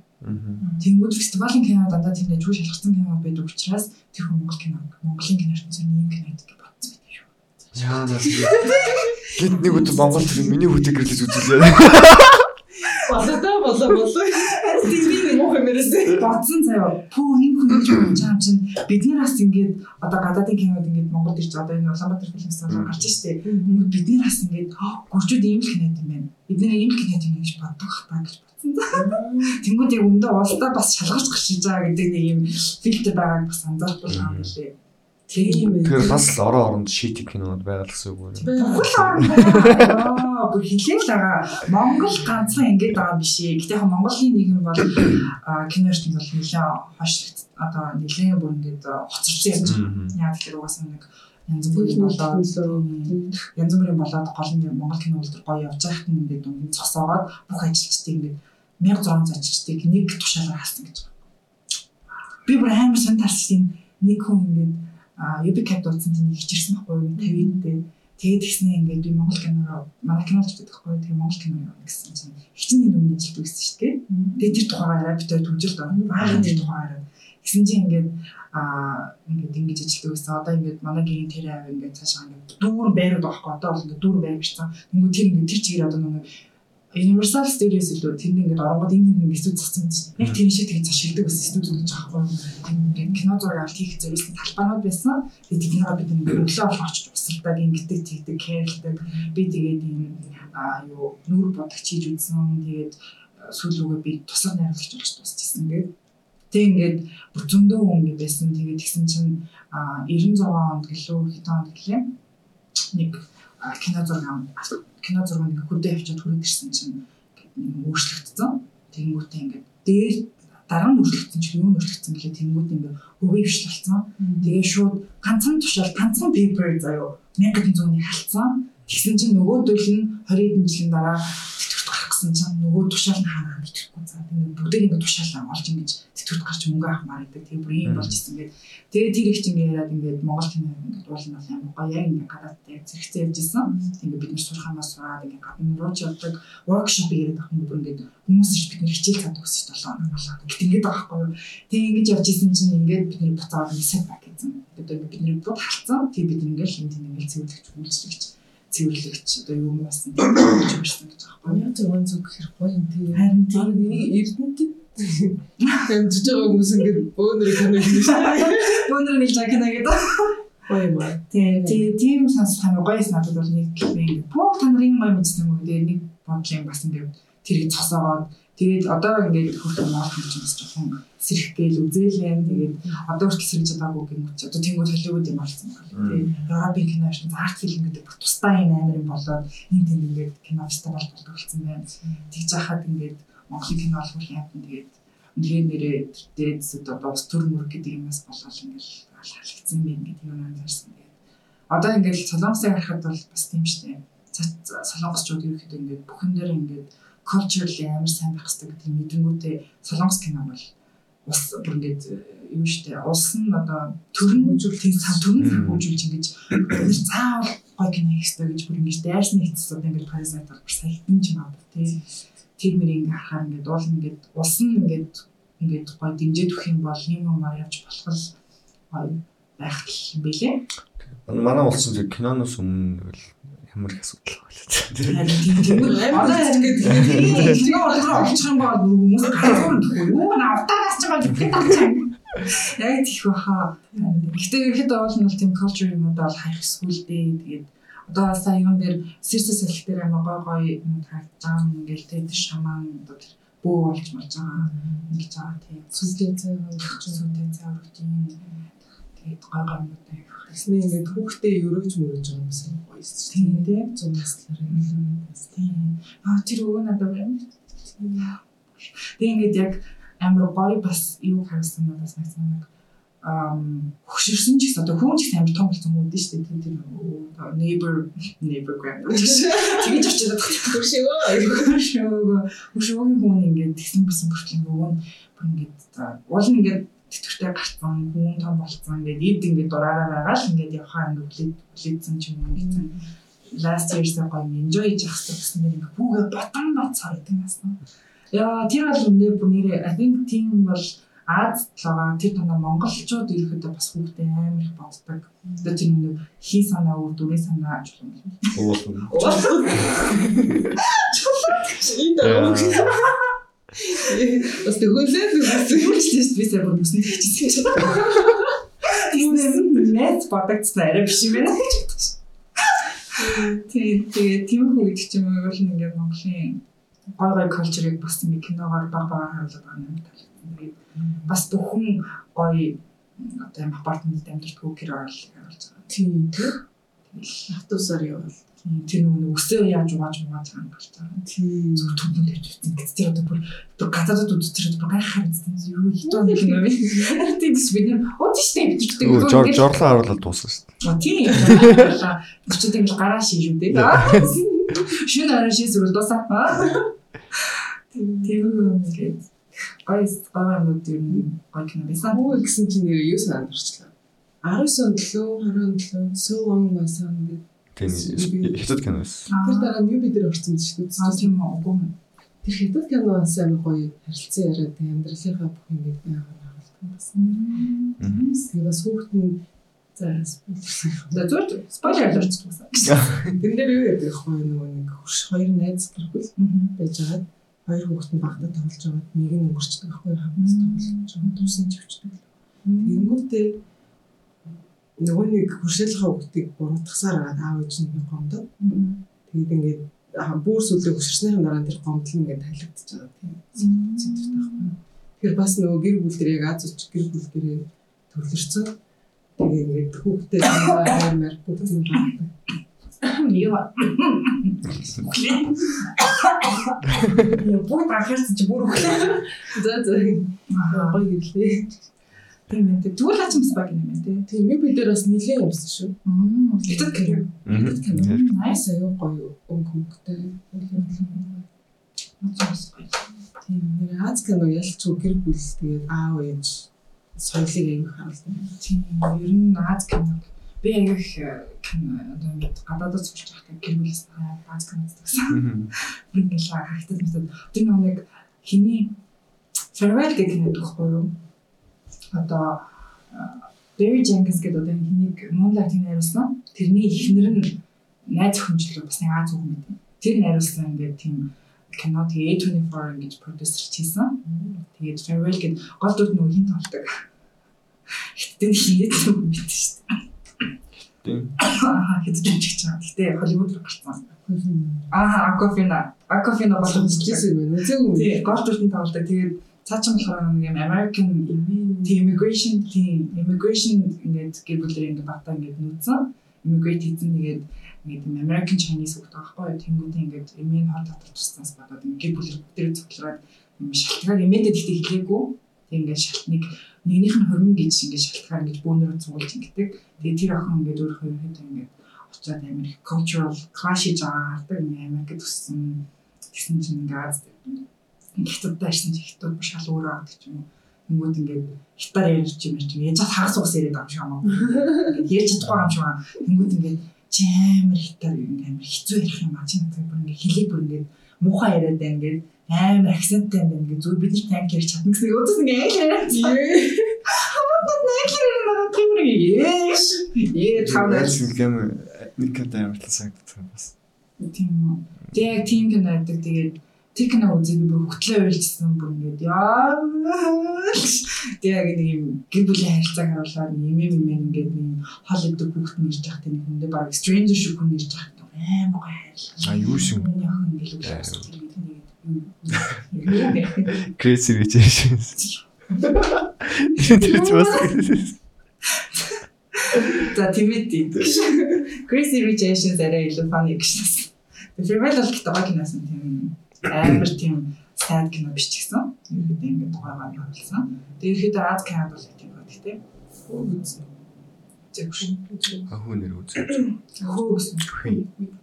S4: Тэнгүүд фестивалийн кино дандаа тийм дэж шалгасан кино байдаг учраас тэр хүн Монгол кино Монголын киноч зөв нэг кино гэдэг бодсон байдаг шүү.
S5: Яа наа. Гэт нэг өдөр Монгол тэр миний хүүтэй гэрлэж үзүүлээ.
S6: болоо болоо болоо. Юм яриасаа.
S4: бодсон заяа. Пүү энэ хүн гэж бодож байгаа юм чинь бид нар бас ингээд одоо гадаадын кинод ингээд Монголд ирж одоо энэ Улаанбаатар фильм фестивал гарч штэ. Ингээд бид нар бас ингээд гуржууд ийм л кинод юм байна. Бид нэр ийм л кинод юм гэж боддог хаа гэж бодсон. Тэнгүүд яг өндөө улсдаа бас шалгарч гарч иж байгаа гэдэг нэг юм фильтр байгааг бас анзаарахгүй юм билээ.
S6: Тийм ээ.
S5: Тэр бас л орон оронд шийти кинод байгаа л гэсэн үг үү?
S4: Бүхэл орн байгаа. Бүр хилээл байгаа. Монгол ганцхан ингэж байгаа биш ээ. Гэтэ яг Монголын нийгэм бол а, кинорт бол нэлээ хойшлогд одоо нэлээ бүр ингэж хоцорсон юм чинь. Яа тэгэхээр угаасаа нэг янз бүрийн болоод янз бүрийн болоод гол нь Монгол кино үлдэр гоё явж байхад нь ингээд ингээд цосоогоод бүх ажилчдыг ингээд 1600 ажилчдыг нэг тушаалаар хаалсан гэж байна. Би бүр амар сан тарсан нэг хүн ингээд UB cap дуудсан чинь хичэрсэн байхгүй юу 50-д дээ. Тэгээд тэгснэ ингээд би Монгол кинороо манай кино ч гэдэг байхгүй тэгээ Монгол кино яваа гэсэн чинь хичнээн өмнө ажилт үзсэн шүү дээ. Тэгээд тэр тухайгаараа би тэр түжил доо. Баахан тэр тухайгаараа. Гэсэн чинь ингээд аа ингээд ингэж ажилт үзсэн. Одоо ингээд манай гэрийн тэр аваа ингээд цаашаа ингээд дүүрэн байрууд байхгүй. Одоо бол ингээд дүүрэн байр бичсэн. Тэнгүү тэр ингээд тэр чигээр одоо нэг Universal Studios илүү тэнд ингээд оронгод энэ нэг студ зассан чинь яг тэр шиг тэгж ашигладаг байсан студ гэж. Тэнд ингээд кино зураг авалт хийх зориулсан талбарууд байсан. Тэгээд тэднийг бид ингээд өглөө олж очиж усалдаг ингээд тэгдэг кэрлдэг. Би тэгээд ийм аа юу нүүр бодогч хийж үзсэн. Тэгээд сүүл рүүгээ би туслах найруулагч болж тусчихсан ингээд. Тэг ингээд бүр зөндөө хүн байсан. Тэгээд тэгсэн чинь аа 96 онд гэлөө хэдэн онд гэлээ. Нэг кино зураг кино зураг нэг хөдөө авчиад хүрээд ирсэн чинь ингээд өөрчлөгдсөн. Тэнгүүтээ ингээд дээр дараа нь өөрчлөгдсөн чинь юу өөрчлөгдсөн гэхээ тэнгүүт ингээд хөвөө биш болсон. Тэгээ шууд ганцхан тушаал ганцхан пейпер заяо 1100-ыг халцсан. Тэгсэн чинь нөгөөдөл нь 20 хэдэн жилийн дараа гэсэн чинь нөгөө тушаал нь хаана битгэхгүй за тэгээд бүгдийг ингээд тушаалаа олж ингэж тэтгэврт гарч мөнгө авах гэдэг. Тэгээ бүр юм болж ирсэн гэдэг. Тэгээ тэр их чинь ингээд яриад ингээд Монгол кино ингээд уулын бол амар гоё яг ингээд гадаадтай яг зэрэгцээ явж исэн. Тэгээд бид нар сурхаанаас сураад ингээд гадна руу ч явдаг workshop яриад авах юм бүр ингээд хүмүүс ич бид нар хичээл цаад чинь 7 хоног болоод гэт ингээд байгаа байхгүй юу. Тэгээ ингэж явж исэн чинь ингээд бид нар буцаад ингээд set back гэсэн. Тэгээд бид нар бод халцсан. Тэгээ бид ингээд энэ тийм ингээд цэвэрлэгч үйлчлэгч цэвэрлэгч одоо юм басан гэж ирсэн гэж байгаа байхгүй юу.
S6: Яа зөв зөв гэхэр гоё юм тийм.
S4: Харин тийм.
S6: Миний эрдэнэт хэмжиж байгаа хүмүүс ингээд бөөнөр кино хийж байна.
S4: Бөөнөр нэг жакина гэдэг.
S6: Гоё юм аа.
S4: Тэгээ тийм сонсох амар гоёс надад бол нэг ингэ бүх та нарын гоё мэдсэн юм дээ нэг бодлын бас ингэ тэрийг цосоогоод тэгээд одоо ингээд хөрх маар юм чинь бас жоохон сэрэх гээл үзээлэн тэгээд одоо хүртэл сэрэж байгаагүй гэмч одоо тэнгууд Холливуд юм болсон байна. Тэгээд Европын кино шин арт фильм гэдэг бүх тусдаа юм амар юм болоод энэ тийм ингээд кино фестивал болдог болсон байна. Тэгж яхад ингээд Монголын кино олбор яатан тэгээд үнээр нэрээ дээд зүд одоо ус төр мөр гэдэг юмас болоод ингээд халагдсан юм ингээд юм анзаарсан. Тэгээд одоо ингээд солонгосыг харахад бол бас тийм штэ. Солонгосчууд юу гэхэд ингээд бүхэн дээр ингээд culturally амар сайн байх хэрэгтэй гэдэг мэдэнгүүтээ солонгос кино бол ус бүр ингээд юу штэ улс нь одоо төрн хөгжүүлэлтийн сан төрн хөгжүүлж ингэж бид заавал гой кино хийх хэрэгтэй гэж бүр ингэж дайрсны хэцэс одоо ингээд парасайт бол бүр саятан ч юм аа тий тэр мэр ингээ харахаар ингээд уул ингээд улс нь ингээд ингээд гой дэмжиж өгөх юм бол юм юмар явж болох л гой байх юм бэлээ.
S5: Манай улс нь киноноос өмнө бол ямар их асуудал
S4: тийм. тийм. Одоо ингээд кино руу орчих юм бол хүмүүс гадуур гэхгүй юу на утаагаас ч байгаа гэдэг таачаа. Яг тийх баха. Гэтэ ихэд оол нь бол тийм culture юмуд бол хайх эсвэл дээ. Тэгээд одоо сая юм дээр сэрсэс салхи дээр амар гой гой юм харагдаж байгаа юм ингээл тэгээд шамаан одоо тэр бөө болж болж байгаа. Ингэж байгаа тийм
S6: Сүлдээ цай хавч
S4: сүнтэй цааврын тэгээд гой гой юмуд
S6: Тэсний ингээд хүүхдээ өрөөж мөрөж байгаа юм байна. Байсан.
S4: Тийм тийм.
S6: Зүүн наслаар юм.
S4: Тийм. Аа тэр өвөө надад байна. Тэгээ ингээд яг амар гоё бас юу харсан надаас нэгсэн нэг ам хөшөрсөн ч гэсэн одоо хүн ч гэсэн амар том болсон хүн дээ шүү дээ. Тэр тэр neighbor neighbor grand. Тэгэж очиод
S6: Хөшөөгөө.
S4: хөшөөгөө хөшөөгийн хүн ингээд тэгсэн бэсэн бүртлэн өвөө нь бүр ингээд уул нь ингээд тэтгэвртэй гарцсан хүн том болцсон ингээд эд ингээд дураараа байгаа л ингээд явхаа ингээд хүлээд хүлээдсэн ч юм уу ингээд last year-с гоё enjoy хийж явах гэсэн нэг ингээд хүүгээ ботон бат цардаг насна. Яа тэр бол үндэ бүр нэрээ I think team бол Аз талаа тэр тоноо монголчууд ирэхэд бас хүүхдээ амар их боддог. Одоо тэр нэг хий санаа өөр дүрээ санаа ажил юм.
S5: Уулын.
S6: Энд Бас
S4: ч тийм би сая бүр бүсний хийчихсэн. Тийм net бодогдсон арай биш юм байна. Тийм тэгээ тийм хүү гэдэг чинь бол ингээд Монголын гой гой культурыг бас ингээд киногоор баг баг харуулдаг байгаа юм талтай. Тэгээд бас бүхэн гоё одоо юм апартмент амьдардаг гэр орол явуулж байгаа.
S6: Тийм тийм. Автобусаар явал.
S4: Тийм тэр нөгөө өсөө яаж угааж угааж байгаа болж байгаа.
S6: Тийм.
S4: Зүг түмэн тавьчихсан. Гэтэл тэр одоо бүр бүр гадаадд үзчихэр бүр гайхаар үзсэн. Юу хитэн нэг юм бэ? Тийм биш бид нэр тийштэй бичдэг.
S5: Өө жор жорлон харуулаад дууссан шүү дээ.
S4: А тийм. Бичдэг юм гараа ший шүү дээ. Шүн араа ший зүрл дуусаа. Тийм тийм юм гээд гоё гоё юм дээр гоё кино байсан.
S6: Хүү гэсэн чинь нэр юу сандарчлаа. 19 онд лөө 20 онд лөө so long my son гэдэг.
S5: Тийм хятад кино байсан.
S6: Тэр дараа нь юу бид нар орсон шүү дээ.
S4: Аа тийм. Үгүй ээ.
S6: Тэр хятад киноос амар гоё харилцан яриад амьдралынхаа бүх юм бид хаалт бас. Тэгээ бас хүүхэд нь за
S4: зөв спойлер алерт гэсэн.
S6: Тэн дээр юу гэдэг вэ нөгөө нэг хурш хоёр найз гэрхүүл байж байгаад хоёр хүүхэд нь багтаа тоглож байгаад нэг нь өнгөрчдөг байхгүй хамт тоглож байгаа тусан ч өвчдөг. Тэнгүүтээ нөгөө нэг хуршилхаа хүүхдийг буруутгасаар байгаа аав ээж нь гомдоо. Тэгээд ингээд бүр сүлээ хөшөрснийхэн дараа тэр гомдол ингээд талигдчихж байгаа тийм зэвэртэй байхгүй. Тэгэхээр бас нөгөө гэр бүл дээр яг аз уч гэр бүл дээрээ төрлөрцөн. Тэгээ ингээд хүүхдээ аймаар бүгд юм байна.
S4: Юу. Яа бүгд анхаарсан чи бүр өглөө.
S6: За за. Гоё гэрлээ.
S4: Тийм ээ. Тэгвэл хаач юм спаг юм байна тий.
S6: Тийм би бид нар бас нилээ юмсан шүү.
S4: Хятад кино.
S5: Мгм.
S4: Nice.
S6: Аюу гоё өнгө хөнгөтэй. Тийм нэр Аз кино ялч гэр бүл тэгээд аав ээж соёлыг аяг харуулсан.
S4: Тийм. Ер нь Аз кино. Би аяг их кино одоо ингээд гадаадд сурч байхдаа гэр бүлээс Аз кино үзсэн. Ингээл хахтад мэт. Тэр нэг хиний Farewell гэх кино дөхөхгүй юу? Одоо Barry Jenkins гэдэг одоо хинийг Moonlight-ийг найруулсан. Тэрний эхнэр нь найз өхөмжлөө бас нэг Аз хүн байт. Тэр найруулсан ингээд тийм кино тэгээ A24 гэж продюсер хийсэн. Тэгээд Farewell гэдэг гол дүр нөгөө хин тоглодог. Хиттэн хийгээд юм байт шүү дээ. Аа юм чигч байгаа. Гэтэ Холливуд руу гарсан. Аа Aquafina. Aquafina болон
S6: Жижигсэн юм байна.
S4: Тий гол дүртэн тоглодог. Тэгээд цаашаа болохоор нэг юм American immigration тийм immigration ингээд гэр бүлээр ингээд багтаа ингээд нүүцэн immigrate хийсэн тэгээд ингээд юм American Chinese байгаа байхгүй тэнгуүтэй ингээд эмийн дотор туснаас бодоод ингээд бүлэр бүгдээ цуглараад юм шалтгаан эмээдээ тэгтээ хэлээгүй. Тэг ингээд шалт нэг нэгнийх нь хормон гэж ингээд шалтгаан ингэж бөөнөрөө цугуулж ингээд тэгээд тэр охин ингээд өөрөө ерөөдөө ингээд очиад амир их cultural clash хийж байгаа. Ингээд Америкт төссөн тэгсэн чинь ингээд ирсэн чинь хятад бүр шал өөрөө авдаг ч юм уу. Тэнгүүд ингээд хятаар ярьж юм чи яаж хагас ус яриад байгаа юм шиг юм. Ингээд ярьж чадахгүй юм шиг байна. Тэнгүүд ингээд чамэр хятаар ингээд амир хэцүү ярих юм аа чи надад бүр ингээд хэлийг бүр ингээд муухай яриад байна ингээд амар акценттай юм байна ингээд зөв бид нар танк ярьж чадна гэсэн үгээс ингээд англи яриад. Хамаагүй англи яриад тийм нэг яаш. Ээ тавнаа.
S5: Ялсан гэм нэг кат амарлаа санагддаг бас.
S4: Тийм үү. Тэгээ тийм кино байдаг. Тэгээд тэр кино үзээ би бүр хөтлөө уйлжсэн бүр ингээд яа. Яг нэг юм гэр бүлийн харилцааг харуулаад нэмээ нэмээ ингээд нэг хол идэг хүүхэд нь ирж явах тийм хүндээ баг stranger шиг хүн ирж явах тийм аим гоо хайрлаа.
S5: А юу шиг
S4: Миний охин гэлээ
S5: crazy гэж шин. Тэр ч бас
S4: За Timothy. Crazy Rich Asians арай илүү funny гэж. Farewell бол гэдэг гоё киноос нь тийм амар тийм sad кино биш ч гэсэн. Ерөөдөө ингэ тухайгаар гаргасан. Тэгээд ихэд Аз кинод бол тийм байна гэхдээ. Үзсэн.
S5: А хүү нэр үзээ.
S4: Хөө гэсэн.
S5: Хүй.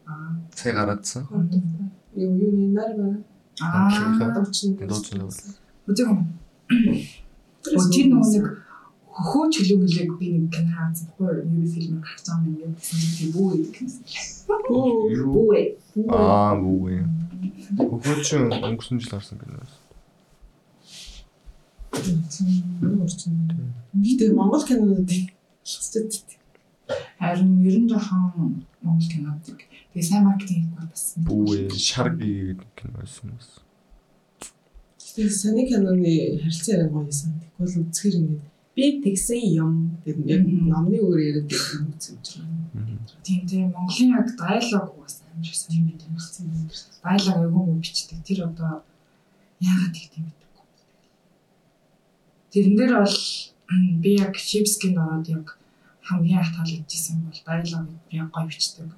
S4: Аа.
S5: Цай гараадсан.
S6: Юу юу нэр байна?
S4: Аа.
S6: Дуучин.
S4: Үзэг юм. Тэр нөгөө нэг хөө чөлөө гэлэг би нэг кино. Хөө юу фильм гарч байгаа юм ингээд тийм бүү гэдэг.
S5: Юу?
S4: Бүү ээ.
S5: Аа, бүү. Чи өнгөрсөн жил харсан киноос.
S6: Гэтэ Монгол кинонуудыг хэвчээд
S4: Харин ер нь жоохон Монгол кинодыг тэгээ сайн маркетинг хийх бас.
S5: Бүү шарги гэдэг кино байсан юм.
S6: Тэгээ саний киноны харилцаа яриа гоё юмсан. Тэгвэл үзэхэр ингээд би тэгсэн юм гэдэг яг номны өөр яриад юм үзэж байгаа.
S4: Тийм тийм Монголын яг диалог бас амар сайн юм тийм болсон юм. Диалог айгүй муу бичдэг. Тэр одоо яагаад юм бэ? Тэрэн дээр бол би яг Шипскинд ороод яг хамгийн их таалагдчихсан бол диалогыг би гоё бичдэг.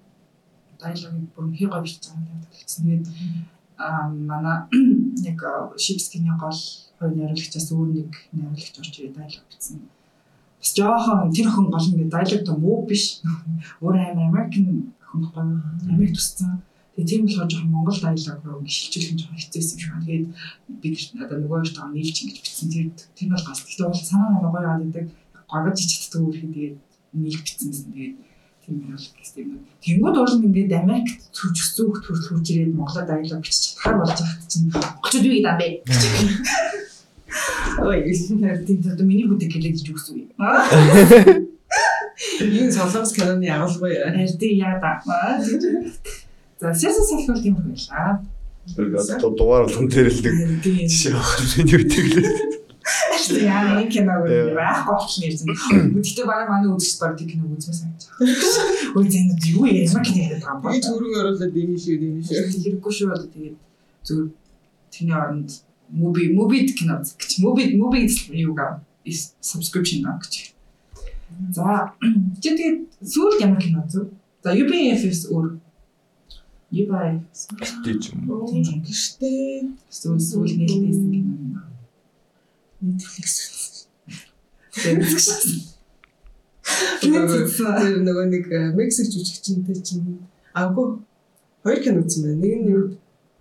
S4: Диалогыг бүр хэр гоё байгаа юм таалагдсан. Тэгээд аа манай яг Шипскиний гол хувь найруулагчаас өөр нэг найруулагч орж ирээд диалог бичсэн. Бас жоохон тэр охин гол ингээд диалог то муу биш. Өөр амар American гоё. Америк туссан. Тэгээ тийм болохоор жоохон Монгол диалог руу шилжүүлэх нь жоохон хэцүүсэн юм шиг байна. Тэгээд бид одоо нөгөө хоёр таа нийлж ингэж бичсэн. Тэр тэр бол гас. Гэхдээ бол санаа намаа гоё яваад идэг. Горгож ичдэг үрхий тэгээд нийлж бичсэн гэсэн. Тэгээд тийм бол гэсэн юм. Тэнгүүд бол ингээд Америкт сүж өсөөх төрөл хурж ирээд Монголоор диалог бичиж чадхаар болж байгаа чинь очоод юу гэдэг юм бэ? Ой, тийм одоо миний бүдэг хэлээд ч үгүй.
S6: Энэ солонгос киноны агуулгын
S4: Арди яада. За сэсэн салхи бол тийм байлаа.
S5: Тэгээд дугаар болгон нэг
S4: Тийм.
S5: жишээ авах миний үтгэлээ.
S4: Яа энэ киног байхгүй болчихно юм. Гэхдээ бараг манай үзэж баг тийм киног үзмээр санаж байгаа. Ой зэн юу ямар кино яриад байгаа юм бэ?
S6: төрөг оруулаад ийм шүү ийм шүү.
S4: Хэрэггүй шүү одоо тэгээд зөв тэрний оронд movie movie кино гэж movie movie юу гаа subscription аа гэж. За чи тэгээд сүүл ямар кино зөв? За UBFS өөр UBFS
S5: Тэгж юм.
S4: тийм
S6: Гэштэй
S4: сүүл сүүл нээлттэйсэн кино юм.
S6: Netflix.
S4: Тэгээд
S6: Тэр нөгөө нэг Мексик жүжигчэнтэй чинь агуу хоёр кино үзсэн байна. Нэг нь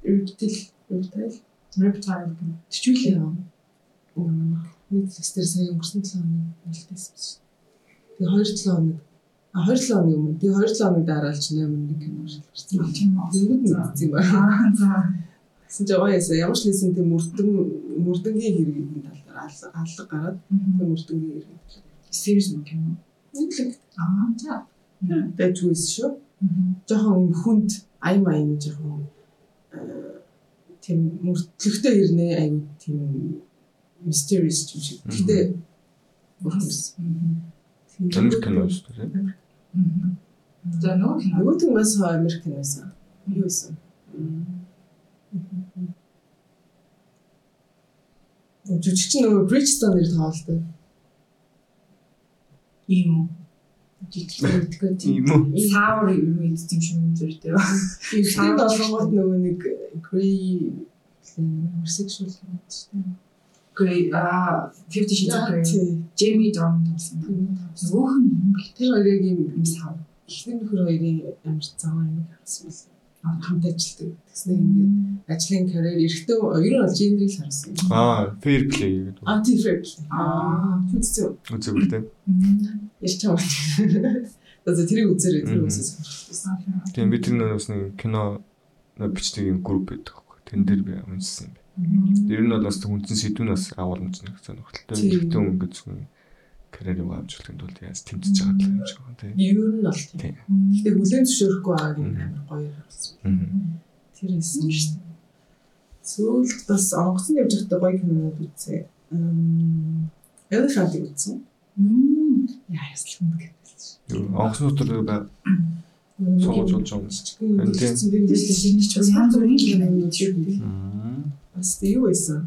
S6: Reptile Reptile
S4: Reptile гэх
S6: Тэчүүлээ юм. Netflix дээр сая өнгөрсөн 7 хоног нэлтэйсэн шүү. Тэгээ 2 7 хоног а 2 7 хоног өмнө тэгээ 2 7 хоног дараа л ч нэмэр нэг кино шилжсэн.
S4: тийм үү.
S6: Тэнгүүд нь үзсэн юм байна.
S4: Аа за.
S6: Гэсэн чинь гоё ясаа ямар ч лсэн тийм мөрдөн мөрдөнгийн хэргийн талаар алга алга гараад тийм мөрдөнгийн хэрэг.
S4: Series юм кино.
S6: Netflix
S4: Аа за.
S6: байж үс шүү. Жохон юм хүнд аян аян жохон э, тийм мөрдлөгтэй ирнэ аян тийм mysterious юм шиг. Гэтэ бурхамс.
S5: Америк кино шүү дээ.
S4: За нөгөө кино.
S6: Нөгөөт нь бас Америк киносан. Юу байсан? Жүжигч нөгөө Bridgestone нэр тоглолтой.
S4: Ийм үү.
S6: Жижигчтэй
S5: Тийм?
S4: Sour юм ийдсэн юм зүр дээ.
S6: Ихтэй болгонгот нөгөө нэг Grey homosexual юм байна.
S4: Грей а 50 Shades of Grey. Jamie Dornan гэсэн. Нөгөөх нь юм бэл.
S6: Тэр хоёрыг юм
S4: сав.
S6: ихний нөхөр хоёрын амар цагаан юм хасан байсан. Хамт ажилладаг. Тэгснэ ингээд ажлын карьер эрэхтэн ер нь бол гендрийг харсан.
S5: Аа, fair play гэдэг.
S6: А тийм фэк.
S4: Аа.
S6: Хүчтэй.
S5: Үзэг үлдээ.
S6: Ярьж байгаа юм. Одоо тэрийг үзээрэй тэр үсээс.
S5: Тийм бид тэр нэг нэг кино бичдэг юм групп байдаг байхгүй. Тэн дээр би уншсан юм. Ер нь бол бас хүнсэн сэдвүүн бас агуулмж нэг сонирхолтой.
S6: Тийм.
S5: Ихтэй өнгө зөвхөн карьерийг амжилтын тулд яаж тэмцэж байгаа юм шиг байна тийм.
S6: Ер нь бол тийм. Гэтэ хүлэн зөвшөөрөхгүй байгааг юм амар гоё харсан. Тэр эссэн шүү дээ. Сүүлд бас онгоцон явж байхдаа гоё кинонууд үзээ. Эм Elephant үзсэн. Яа яслан гэдэг.
S5: Юу, Онгоцны дотор бай суулж болж байгаа юм.
S6: Харин
S5: тийм.
S6: тийм ч бас янз бүрийн кинонууд шүү дээ. Бас юу байсан?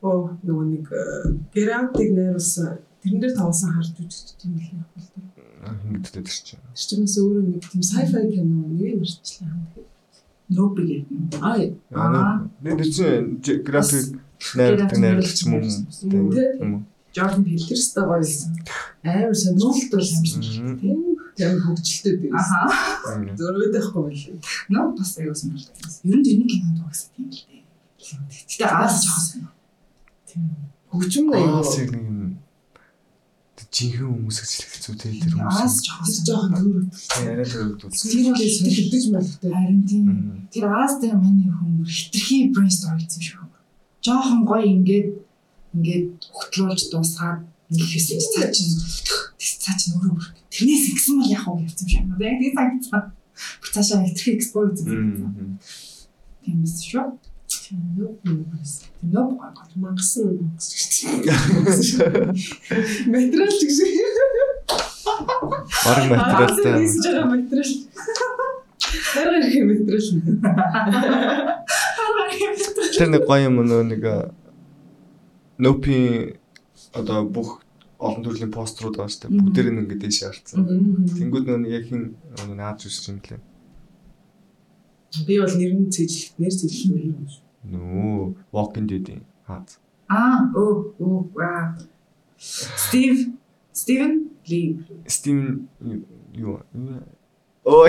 S6: Оо нөгөө нэг грантыг найруулсан тэрэн дээр тоглосон харж үзчих юм л яг бол.
S5: Хингдтэй тэр чинь.
S6: Тэр чинээс өөрөө нэг тийм sci-fi кино нэг мөрчлээ.
S4: Нөбиг юм.
S6: Аа
S5: Аа. Тэр чинь график найруулдаг найруулагч юм уу? Тийм?
S4: Jordan Peele.
S6: тэр ста гоё байсан. Амар сонирхолтой байсан шүү дээ. Тийм хөгжилтэй дээ.
S4: Аха.
S6: Зөрөөд байхгүй байлаа.
S4: Нөө бас сонирхолтой байсан. Ер нь тэрний кинонд угаасаа тийм л дээ. Гэтэ аас жоохон сонир.
S6: Тийм. Аягүй.
S5: сэг нэг юм. Жинхэнэ хүмүүс хэлэхцүү те тэр
S4: Аас
S5: хүмүүс.
S4: жоохон сонир.
S6: жоохон төрөв.
S5: Яриа төрөлдөл.
S6: Тэр бол сонирхдаг мэлхтэй.
S4: Харин тийм. Тэр аас дээр миний хүмүүс хитрхи story хийсэн шүү. Жоохон гоё ингээд ингээд хөтлүүлж дуусгаад ингэхээс цаа чинь цаа чинь өөрөө бүр тэрнээс ихсэн бол яг уу гэсэн юм шиг. Яг тийм санагдсан. Бүр цаашаа хитрхи expose гэсэн. Тийм биз шүү. Нөө гоё.
S6: Мангасан. Материал ч гэсэн.
S5: Бараг материалтай.
S6: Хийж байгаа материал. Харин их материал.
S5: Тэр нэг гоё юм нөө нэг нопи одоо бүх олон төрлийн постерууд байгаа шүү дээ. Бүгдээр нь ингээд дэше харцсан. Тэнгүүд нөө яг хин нөө наад зүсч юм лээ.
S6: Би бол нэр нь цэжлэх, нэр цэжлэх юм шүү.
S5: Нөө Walking Dead-ийн хаад.
S4: Аа, оо, оо, аа. Стив, Стивен Ли.
S5: Steam юу Оо.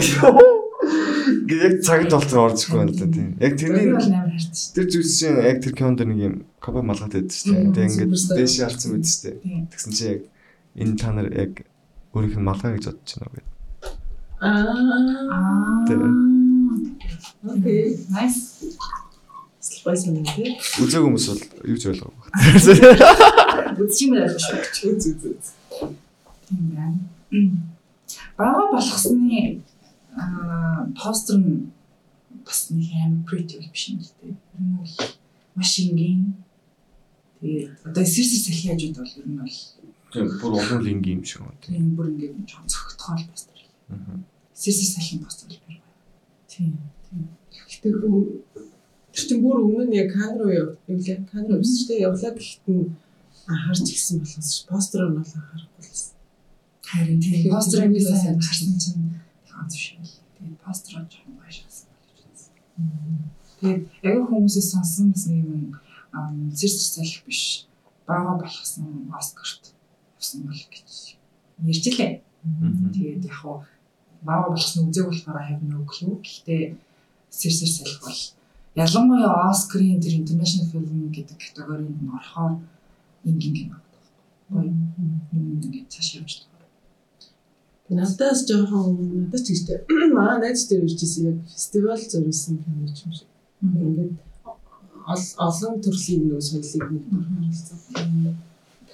S5: Яг цагт болтор орж ихгүй байна л да тийм. Яг
S4: Тэр
S5: тэрний
S4: бол амар хайртай.
S5: тэр зүйлсийн яг тэр кинонд нэг юм копи малгад байдаг шүү дээ. Тэгээ ингээд
S6: superstar.
S5: дэше харцсан байд шүү дээ.
S4: Тийм.
S5: Тэгсэн чи яг энэ та нар яг өөрийнх нь малгай гэж бодож байна уу гэдэг.
S6: Аа.
S5: Тэр.
S6: Окей.
S4: Nice.
S6: Спайсан юм тий.
S5: Үзег хүмүүс бол юу ч ойлгоогүй байна.
S4: Үзчих юм байна шүү.
S6: Үз үз үз.
S4: Тийм байна. Бага болгосны аа постэр нь бас нэг амар pretty биш юм л дээ. Ер нь бол маш ингийн. Тэгээд одоо сэрсэр салхи хажууд бол ер нь бол
S5: Тийм бүр олон лингийн юм шиг байна.
S4: тийм бүр ингээд жоохон цогтгоол постэр.
S5: Аа.
S4: Сэрсэр салхи постэр бол байна.
S6: Тийм. Гэтэ хүн тэр чинь бүр өмнө нь яг камер руу явлаа. Камер руу шүү дээ. Явлаа гэхэд нь анхаарч гисэн болохоос постэр нь бол анхаарахгүй л байсан.
S4: Харин тийм би
S6: тэрийг
S4: сайн
S6: бас
S4: харсан чинь таан шиг. Тэгээд постер нь жоохон гоё шатсан болж байна. Тэгээд яг хүмүүсээс сонсон бас нэг юм зэрсэр салхи биш. Бага болгосон Оскарт явсан бол гэж ярьж илээ. Тэгээд яг хуу бага болгосон үзег болохоор have no clue. Гэхдээ зэрсэр салхи бол ялангуяа Оскарын тэр international film гэдэг категорид нь орохоор ингийн кино. Гоё юм ингээд цааш явж.
S6: Надаас жоохон надаас ч ихтэй маа найз дээр иржсэн яг фестивал зориулсан юм юм шиг. Ингээд ол- олон төрлийн нөө соёлыг нэг харилцсан.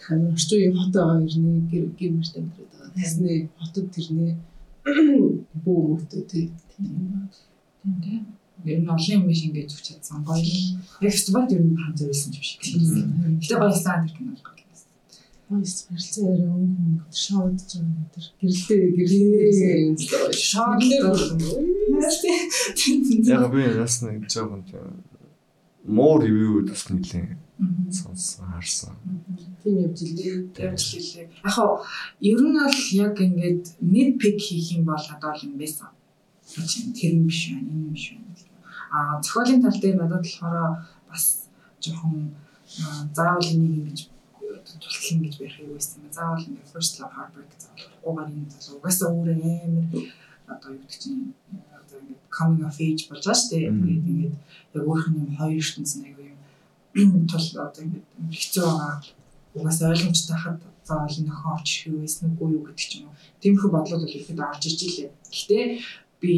S6: Хамаа орчин үеийн хот байгаа ирнэ гэр гэр мэрт амьдраад байгаа. Тэсний хотод тэрнээ бүү мөвтөө тий.
S4: Тийм тийм. Ер нь олон юм биш ингээд зүгч чадсан гоё. Яг фестивалд ер нь хамт зориулсан юм шиг. Гэтэ гоё сан тэр кино
S6: Ойс харилцан яриа өнгө шоуд ч юм тэр гэрлээ гэрлээ юм л гоё.
S5: Яг би бас нэг жоохон муу ревю бас нэлээ сонсон харсан.
S6: Тийм явж илээ.
S4: Ямжлээ. Яг хоо ер нь бол яг ингээд нийт пик хийх юм бол одоо л юм байсан. Тэр юм биш байна, энэ юм биш байна. Аа зохиолын тал дээр надад болохоор бас жоохон аа, заавал энийг ингэж тултлан гэж барих юм байсан. Заавал ингээд first love heartbreak заавал угаар энэ залуу угаасаа өөрөө амар одоо юу гэдэг чинь одоо ингээд coming of age болж байгаа шүү дээ. Тэгээд ингээд яг өөрх нь юм хоёр ертөнцийн аягүй юм тул одоо ингээд хэцүү байгаа угаасаа ойлгомжтой хаад заавал орч ирэх юу байсан үгүй юу гэдэг ч юм уу. Тиймэрхүү бодлууд бол ихэд орж иж илээ. Гэхдээ би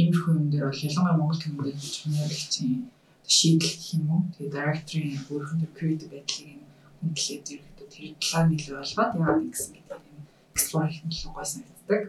S4: иймэрхүү юм дээр бол ялангуяа Монгол кинонд гэж нэрэлцэн шийдэл гэх юм уу. Тэгээ директорын өөрхөн creative байдлыг хүндлээд ерөөдөө тэр талаар нэлээд ойлгоод яагаад гэсэн гэдэг юм? Explore хийх нь гой санагддаг.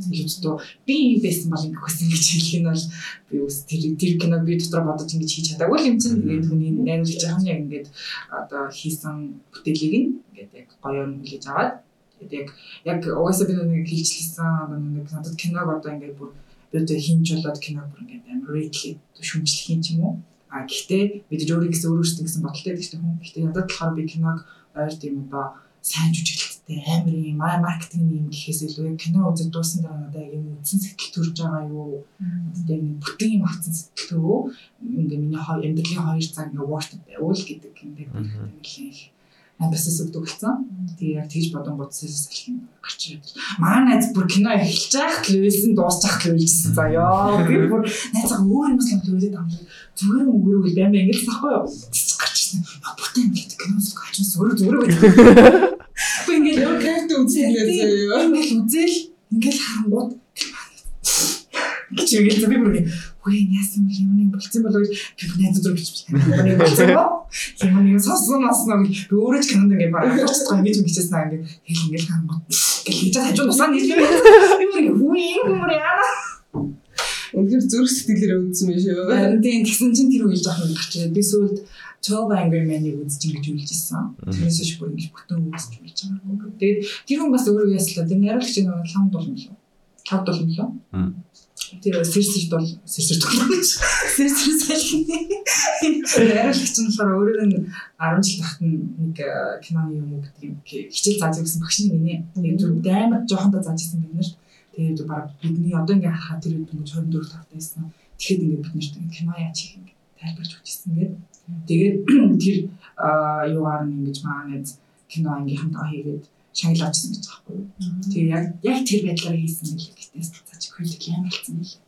S4: Илүүцдөө би юм байсан бол ингэх байсан гэж хэлэх нь бол би үс тэр тэр киног би дотор бодож ингэж хийж чадаагүй л юм чинь. Тэгээд хүний найруулж байгаа нь яг ингэж одоо хийсэн бүтээлийг нь ингээд яг гоё юм хүлээж аваад тэгээд яг яг угаасаа би нэг одоо нэг надад киног одоо ингээд бүр би одоо хинж болоод киног бүр ингээд амар рэйтлээ шүмжлэх юм ч юм уу. А гэхдээ бид өөрийн гэсэн өөр өөрсдөө гэсэн бодолтой чинь хүн. Гэхдээ ядад болохоор би киног ойр тийм одоо сайн жүжиглэлттэй амар юм маркетинг юм гэхээс илүү кино үзэж дууссан дараа надад юм үтсэн сэтгэл төрж байгаа юу одоо нэг бүтэн юм авсан сэтгэл төрөө ингээ миний амьдралын хоёр цаг ингээ worth байвал гэдэг ингээ нэлээх амбасаас өгдөг болсон. Тэгээ яг тэгж бодон бодсоос салхин гарч ирээд. Маа найз бүр кино эхэлж байхад л үйлсэн дуусчих л үйлжсэн заяа. Би бүр найзаа өөр юм л үйлээд амлаа. Зүгээр мөрөг л баймаа ингэж тахгүй юу? Ирсэн. Бүтэн ингээд киноос гачсан өөрөө зүгээр байдаг. Би ингээд
S6: Яа карт үзүүлээ заяа.
S4: Ингээд үзэл ингээд харангууд гэж үгээд би бүр үгүй яасан бэ юм нэг болцсон болоо гэж найз зүрх гэж байна. Боо. Юм нэг сонсон аснаа би өөрөө ч кинонд ингээд барах болчихсон ингэж ингэжсэн аа ингээд хэл ингээд харангууд гэж хийж хажуу нусаа нийлээ. Би бүр үгүй юм бүр яана.
S6: Үнэхээр зүрх сэтгэлээр үзсэн байх шүү.
S4: Харин тийм тэгсэн чинь тэр үйл жоохон гарч ирээд би сүүлд 12 Angry Man-ыг үзэж ингэж үйлжсэн. Тэрнээс шиг бүр ингэж бүтэн үзэж үйлж байгаагүй. Тэгээд тэр хүн бас өөрөө яслаа. Тэр найруулагч нь лам дулм лөө. Лам дулм лөө. Тэр сэрсэр дул сэрсэр дул гэж. Сэрсэр салхин. Найруулагч нь болохоор өөрөө нь 10 жил тахт нэг киноны юм уу гэдэг юм хичээл зааж гэсэн багш нэг нэ. Тэгээд зүр амар жоохондоо зааж ирсэн бид нэр. Тэгээд баг бидний одоо ингээ харахад тэр үед 24 тавтай байсан. Тэгэхэд ингээ бид нэрт кино яаж хийх юм тайлбарч өгчсэн гэдэг. Тэгээд тэр юугаар нь ингэж маанад кино ангийнханд хийгээд шагналаачсан гэж байгаа юу. Тэгээ яг яг тэр байдлаар хийсэн мэлээ гэтээс цаач хөлөг ямар хэлсэн мэлээ.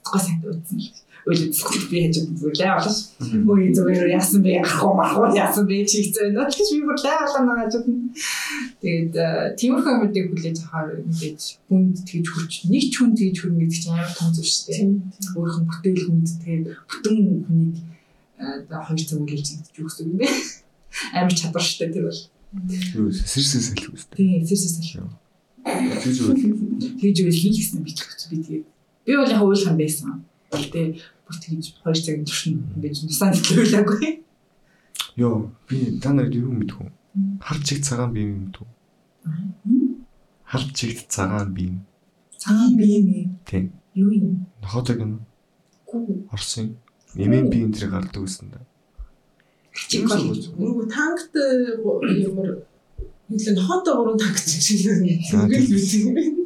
S4: Тэгвэл сайн дуудсан л. Өөлөцөхгүй би хажууд зүрлээ авлаа. Үгүй зүгээр яасан бэ? Ахгүй махгүй яасан бэ? Чи хэцүү байна. Тэгэж би бүр лайвлаа нагаажууд. Тэгээд тиймэрхүү юмдыг хүлээж авахаар ингэж хүнд тэгж хурч нэг ч хүн тэгж хүрнэ гэдэг чинь амар том зүйл шүү дээ. Өөрийнх нь бүтээл хүнд тэгээд бүтэн хүнийг одоо хоёр цаг үлээж идэж өгсөн юм бэ. Амар чадвар шүү дээ тэр бол.
S5: Юу сэрсээ салхи үстэй.
S4: Тийм сэрсээ салхи.
S5: Тэгж үйл.
S4: Тэгж үйл хийлгэсэн би тэгж би тэгээд би бол яг уйлхан байсан. Гэтэ бүр тэгж хоёр цагийн туршин ингэж нусаа нэтлүүлээгүй.
S5: Йоо би та нарыг юу мэдв? Хар чиг цагаан бие юм мэдв? Хар чигт цагаан бие.
S4: Цагаан бие нэ.
S5: Тийм.
S4: Юу юм?
S5: Нохотог
S4: Гүү.
S5: Орсын. Эмэн би энэ тэр гардаг гэсэн да.
S4: Чиг
S6: Нөгөө танкт ямар хэлэн хот гурван танк шиг ингээд
S5: тийм.
S6: үгүй юм.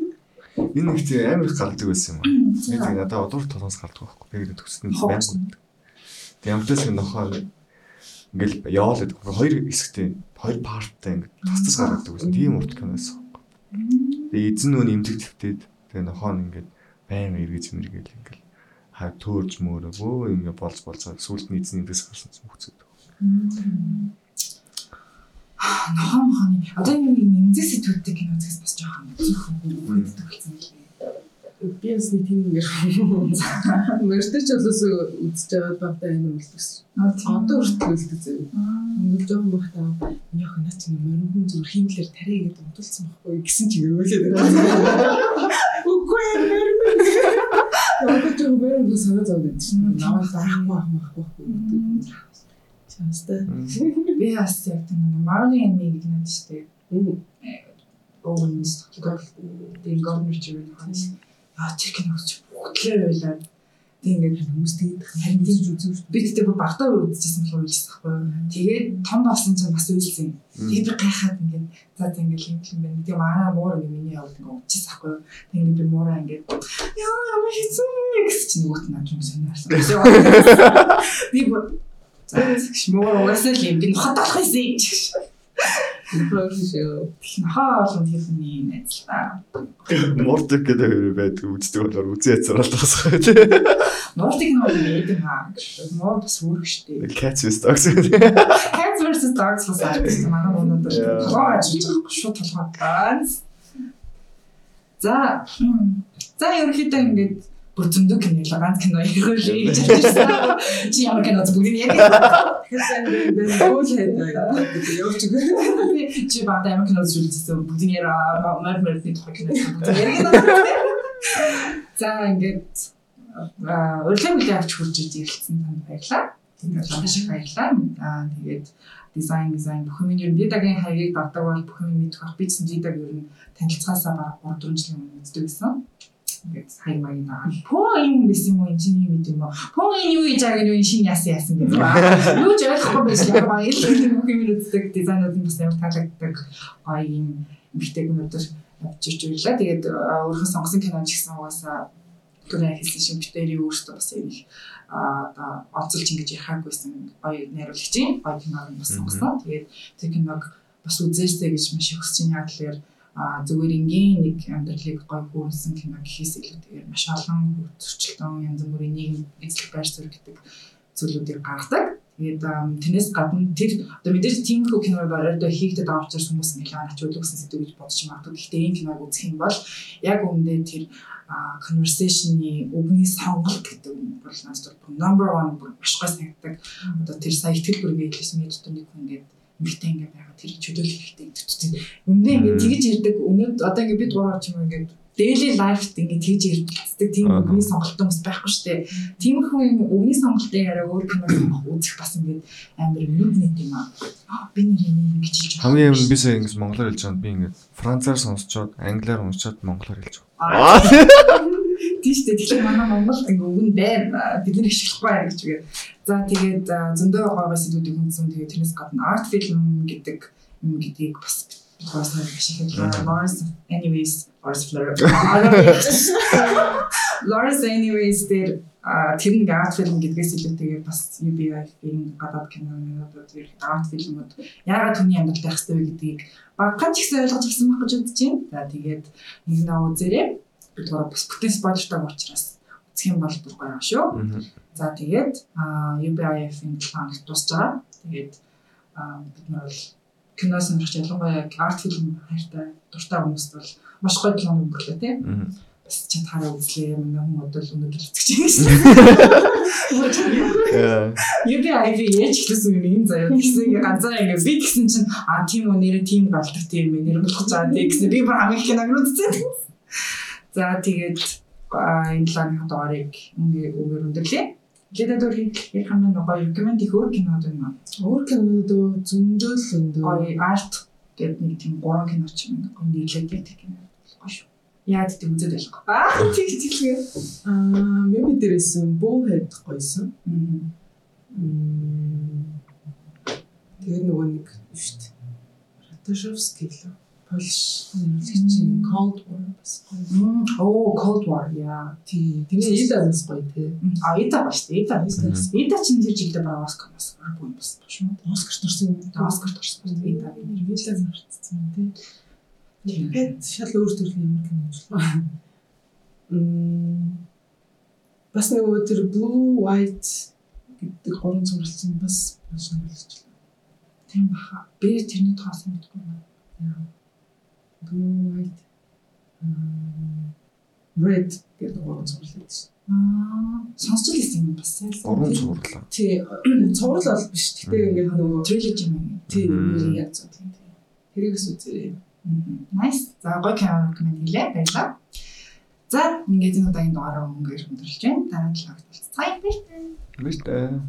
S5: Энэ нэг тийм амар их гардаг байсан юм аа. Би тэг надад одуур толгоос гардаг байхгүй. Би гэдэг төсөнд байна. Тэг амтас нэг нохоо ингээл яваал гэдэг. Хоёр хэсэгтэй хоёр парттай ингээд тас тас гаргадаг байсан. Тийм урт киноос. Тэгээ эзэн нөө нэмдэг твтээд тэгээ нохоо ингээд байн эргэж мэргээл ингээл хаа төөрж мөөрөө өө ингээд болж. Сүүлд нь эзэн нэмдээс гарсан юм хүчээд.
S4: Нохоо мохоны одоо юм имзэг сэтгүүлтэй кино зэгс бас жоохон зөвхөн үлддэг болсон юм.
S6: Би бас нэг тийм ингээд мөрдөж болоос үзэж байгаа багтаа энэ үлдсэн. Одоо хүртэл үлддэг зөө. Өнгөрж байгаа багтаа яг наа чи мөрөнгөн зүр химлэр тарай гэдэг удалсан байхгүй гэсэн чи өөлээд байна. Үгүй мөрөнгөн. Яг ч мөрөнгөн санаа зовд байдаг шин. Наваа таахгүй ах махгүй гэдэг. Чамстай.
S4: Би бас яг тийм Marley and Me гэдэг шүү дээ. Owens тэгээд Gordon Richard хаас яа тэр кино үзчих бүгдлээ байлаа. Тэг ингээд хүмүүс тэгээд харин тийм үзсэн шүү. Би тэгтээ бүр багтаа үзчихсэн болохоор үйлсэн байхгүй. Тэгээд том болсон чинь бас үйлсэн. Тэгээд би гайхаад ингээд за за ингээд юм юм байна. Тэгээд манай муур ингээд миний явд ингээд ууччихсан байхгүй. Тэгээд би муураа ингээд яа ямар хэцүү гэсэн чинь нөгөөт нь ачаа сонирхсан. Би бүр шмуур угаасаа л юм би нохот болох юм шиг.
S6: Нөхөр шүү.
S4: Нохоо олон тэрний найзлаа.
S5: Мортик гэдэг байдаг үздэг болохоор үзээ яцраал тасах тий.
S4: Нууртыг нь бол нээдэг аа. Нуур бас үүрэг штэ.
S5: Cats vs dogs.
S4: Cats vs Dogs бас арчсан манай өнөөдөр толгой ажиллаж байгаа шууд толгой ганц. За за ерөнхийдөө ингээд бүр зөндөг кино л ганц кино хийхээ гэж ярьсан. Чи ямар кино зүг бүгд яг
S6: Тэгэхээр би бол хэд явж байгаа.
S4: чи бат амар кино зүйлсэн бүгд яра мар марны тухай кино бүгд яг За ингээд урилга бүлээ авч хурж иж ирэлцсэн танд баярлаа. Тэгээд маш их баярлаа. Аа тэгээд дизайн дизайн бүх юм ер нь дидагийн хаягийг дагдаг бол бүх юм мэдэх бах би ч дидаг ер нь танилцахаасаа бараг 3 4 жилийн өмнө үздэг гэсэн. Ингээд хай маяг наа. Пөө юм биш юм уу энэ чинь юм юм уу? Пөө энэ юу гэж ааг нь шин яасан яасан гэдэг. Юу ч ойлгохгүй байсан юм байна. Ил бүх юм үздэг дизайнууд нь бас амар таалагддаг. Гоё юм битэгнүүдээр авчирч байлаа. Тэгээд өөрийнхөө сонгосон киноч гэсэн угаасаа түрээ хэлсэн шиг битэрийн өөртөө бас юм их аа онцолж ингэж яхаагүйсэн гоё найруулагчийн гоё киног бас сонгосон. Тэгээд тэр киног бас үзээсэй гэж маш их хүсэж байна. Яг л а зүгээр ингийн нэг амьдралыг гой хүрсэн кино гэхээс илүү тэгээд маш олон зөрчилтөн янз бүрийн нийгэм эзлэх байр суурь гэдэг зүйлүүдийг гаргадаг. Тэгээд тэрнээс гадна тэр одоо мэдээж тиймэрхүү киног оройдоо хийгдэд байгаа учраас хүмүүс нэлээд ачуулдаг гэсэн сэдв гэж бодож магадгүй. Гэхдээ энэ киног үзэх юм бол яг үүндээ тэр conversation-ы өвгний сонголт гэдэг нь бол надад number 1 маш гой санагддаг. Одоо тэр сая итгэл бүргээ хэлсэн мэд дотор нэг хүн ингээд эмгтэй ингээд байгаа тэр чөлөөлөх хэрэгтэй гэдэг. Өмнө ингээд тэгж ирдэг. Өнөөд одоо ингээд бид гурав ч юм ингээд daily life-т ингээд тэгж ирдэг тийм өвгний сонголттой хүмүүс байхгүй шүү дээ. Тиймэрхүү юм өвгний сонголтын яриа өөр кино үзэх бас ингээд амар нүд нэт юм аа. Би нэг юм ингэж хэлж байгаа.
S5: Хамгийн юм би сая ингэж монголоор хэлж байгаа би ингээд францаар сонсчоод англиар уншаад монголоор хэлж байгаа.
S4: Тийм шүү дээ. Тэгэхээр манай Монголд ингээ өвгөн байна. Бид нар ашиглахгүй байна гэж үгээр. За тэгээд зөндөө гоо сэдвүүдийг хүндсэн. Тэгээд тэрнээс гадна арт фильм гэдэг юм гэдгийг бас бас нэг ашиглаж Lawrence anyways Fleur. Lawrence anyways дээр тэр нэг арт фильм гэдгээс илүүтэйгээр бас UBI фильм гадаад кинонууд тэр арт фильмүүд яагаад түүний амьдрал байх ёстой вэ гэдгийг багхан ч ихсэн ойлгож авсан байх гэж бодож байна. За тэгээд нэг наа үзээрэй бид гурав бас бүтэн спойлертай учраас үзэх юм бол бүр гоё шүү. За тэгээд UBIF-ийн план тусч байгаа. Тэгээд бид нар бол кино сонирхч ялангуяа арт фильм хайртай дуртай хүмүүст бол маш гоё план өнгөрлөө тийм. Бас чадхаараа үзлээ манай хүн бодвол өнөөдөр үзэж байгаа шүү. UBIF яаж хэлсэн юм энэ заяа гэсэн ингээ ганцаа ингээ би гэсэн чинь а тийм үү нэр тийм болдог тийм нэр болох тийм гэсэн би бүр хамгийн киног үзсэн. За тэгээд энэ лааны дугаарыг ингээ өгөр өндөрлөө. Дөр ярих юм нэг гоё рекоменд их өөр кинод байна.
S6: Өөр кинод зөндөө л өндөр.
S4: Гоё арт гэдэг нэг тийм гурван кино ч юм гоё нийлээд байдаг кино гоё шүү. Яа гэдэг үзээд байлгүй. Аа тийм тийм.
S6: Аа maybe дээрээс Bullhead гоёсон. Тэгээ нөгөө нэг шүү дээ. Раташевский л Польш нэмэлтгчийн Cold War бас гоё.
S4: Оо Cold War яа.
S6: Тий. Тэрний Ида бас гоё тий.
S4: А Ида ба шүү дээ. Ида Ида чинь тэр жилдээ баг Оскар бас бүр бас шүү.
S6: Оскар төрсөн юм.
S4: Оскар төрсөн. Ида
S6: би Вилла зарцсан тий. Тэгээд шал өөр төрлийн юм ажиллаа. Мм бас нөгөө тэр Blue White гэдэг гурван зурагч бас маш байна.
S4: Тийм баха. Би тэрний тоос мэдгүй байна.
S6: Blue White Red гэдэг гурван байдаг шин.
S4: Аа, сонсч л байсан юм бас.
S5: Гурван цуврал.
S6: Тий, цуврал бол биш. Гэтэ ингээд нөгөө
S4: trilogy юм.
S6: Тий, яг зөв тий. Тэрийгс үзээрэй.
S4: Nice. За гоё кино рекоменд хийлээ. Баярлалаа. За, ингээд энэ удаагийн дугаараа өнгөөр өндөрлж байна. Дараа нь талаар уулзцгаая. Баярлалаа.
S5: Баярлалаа.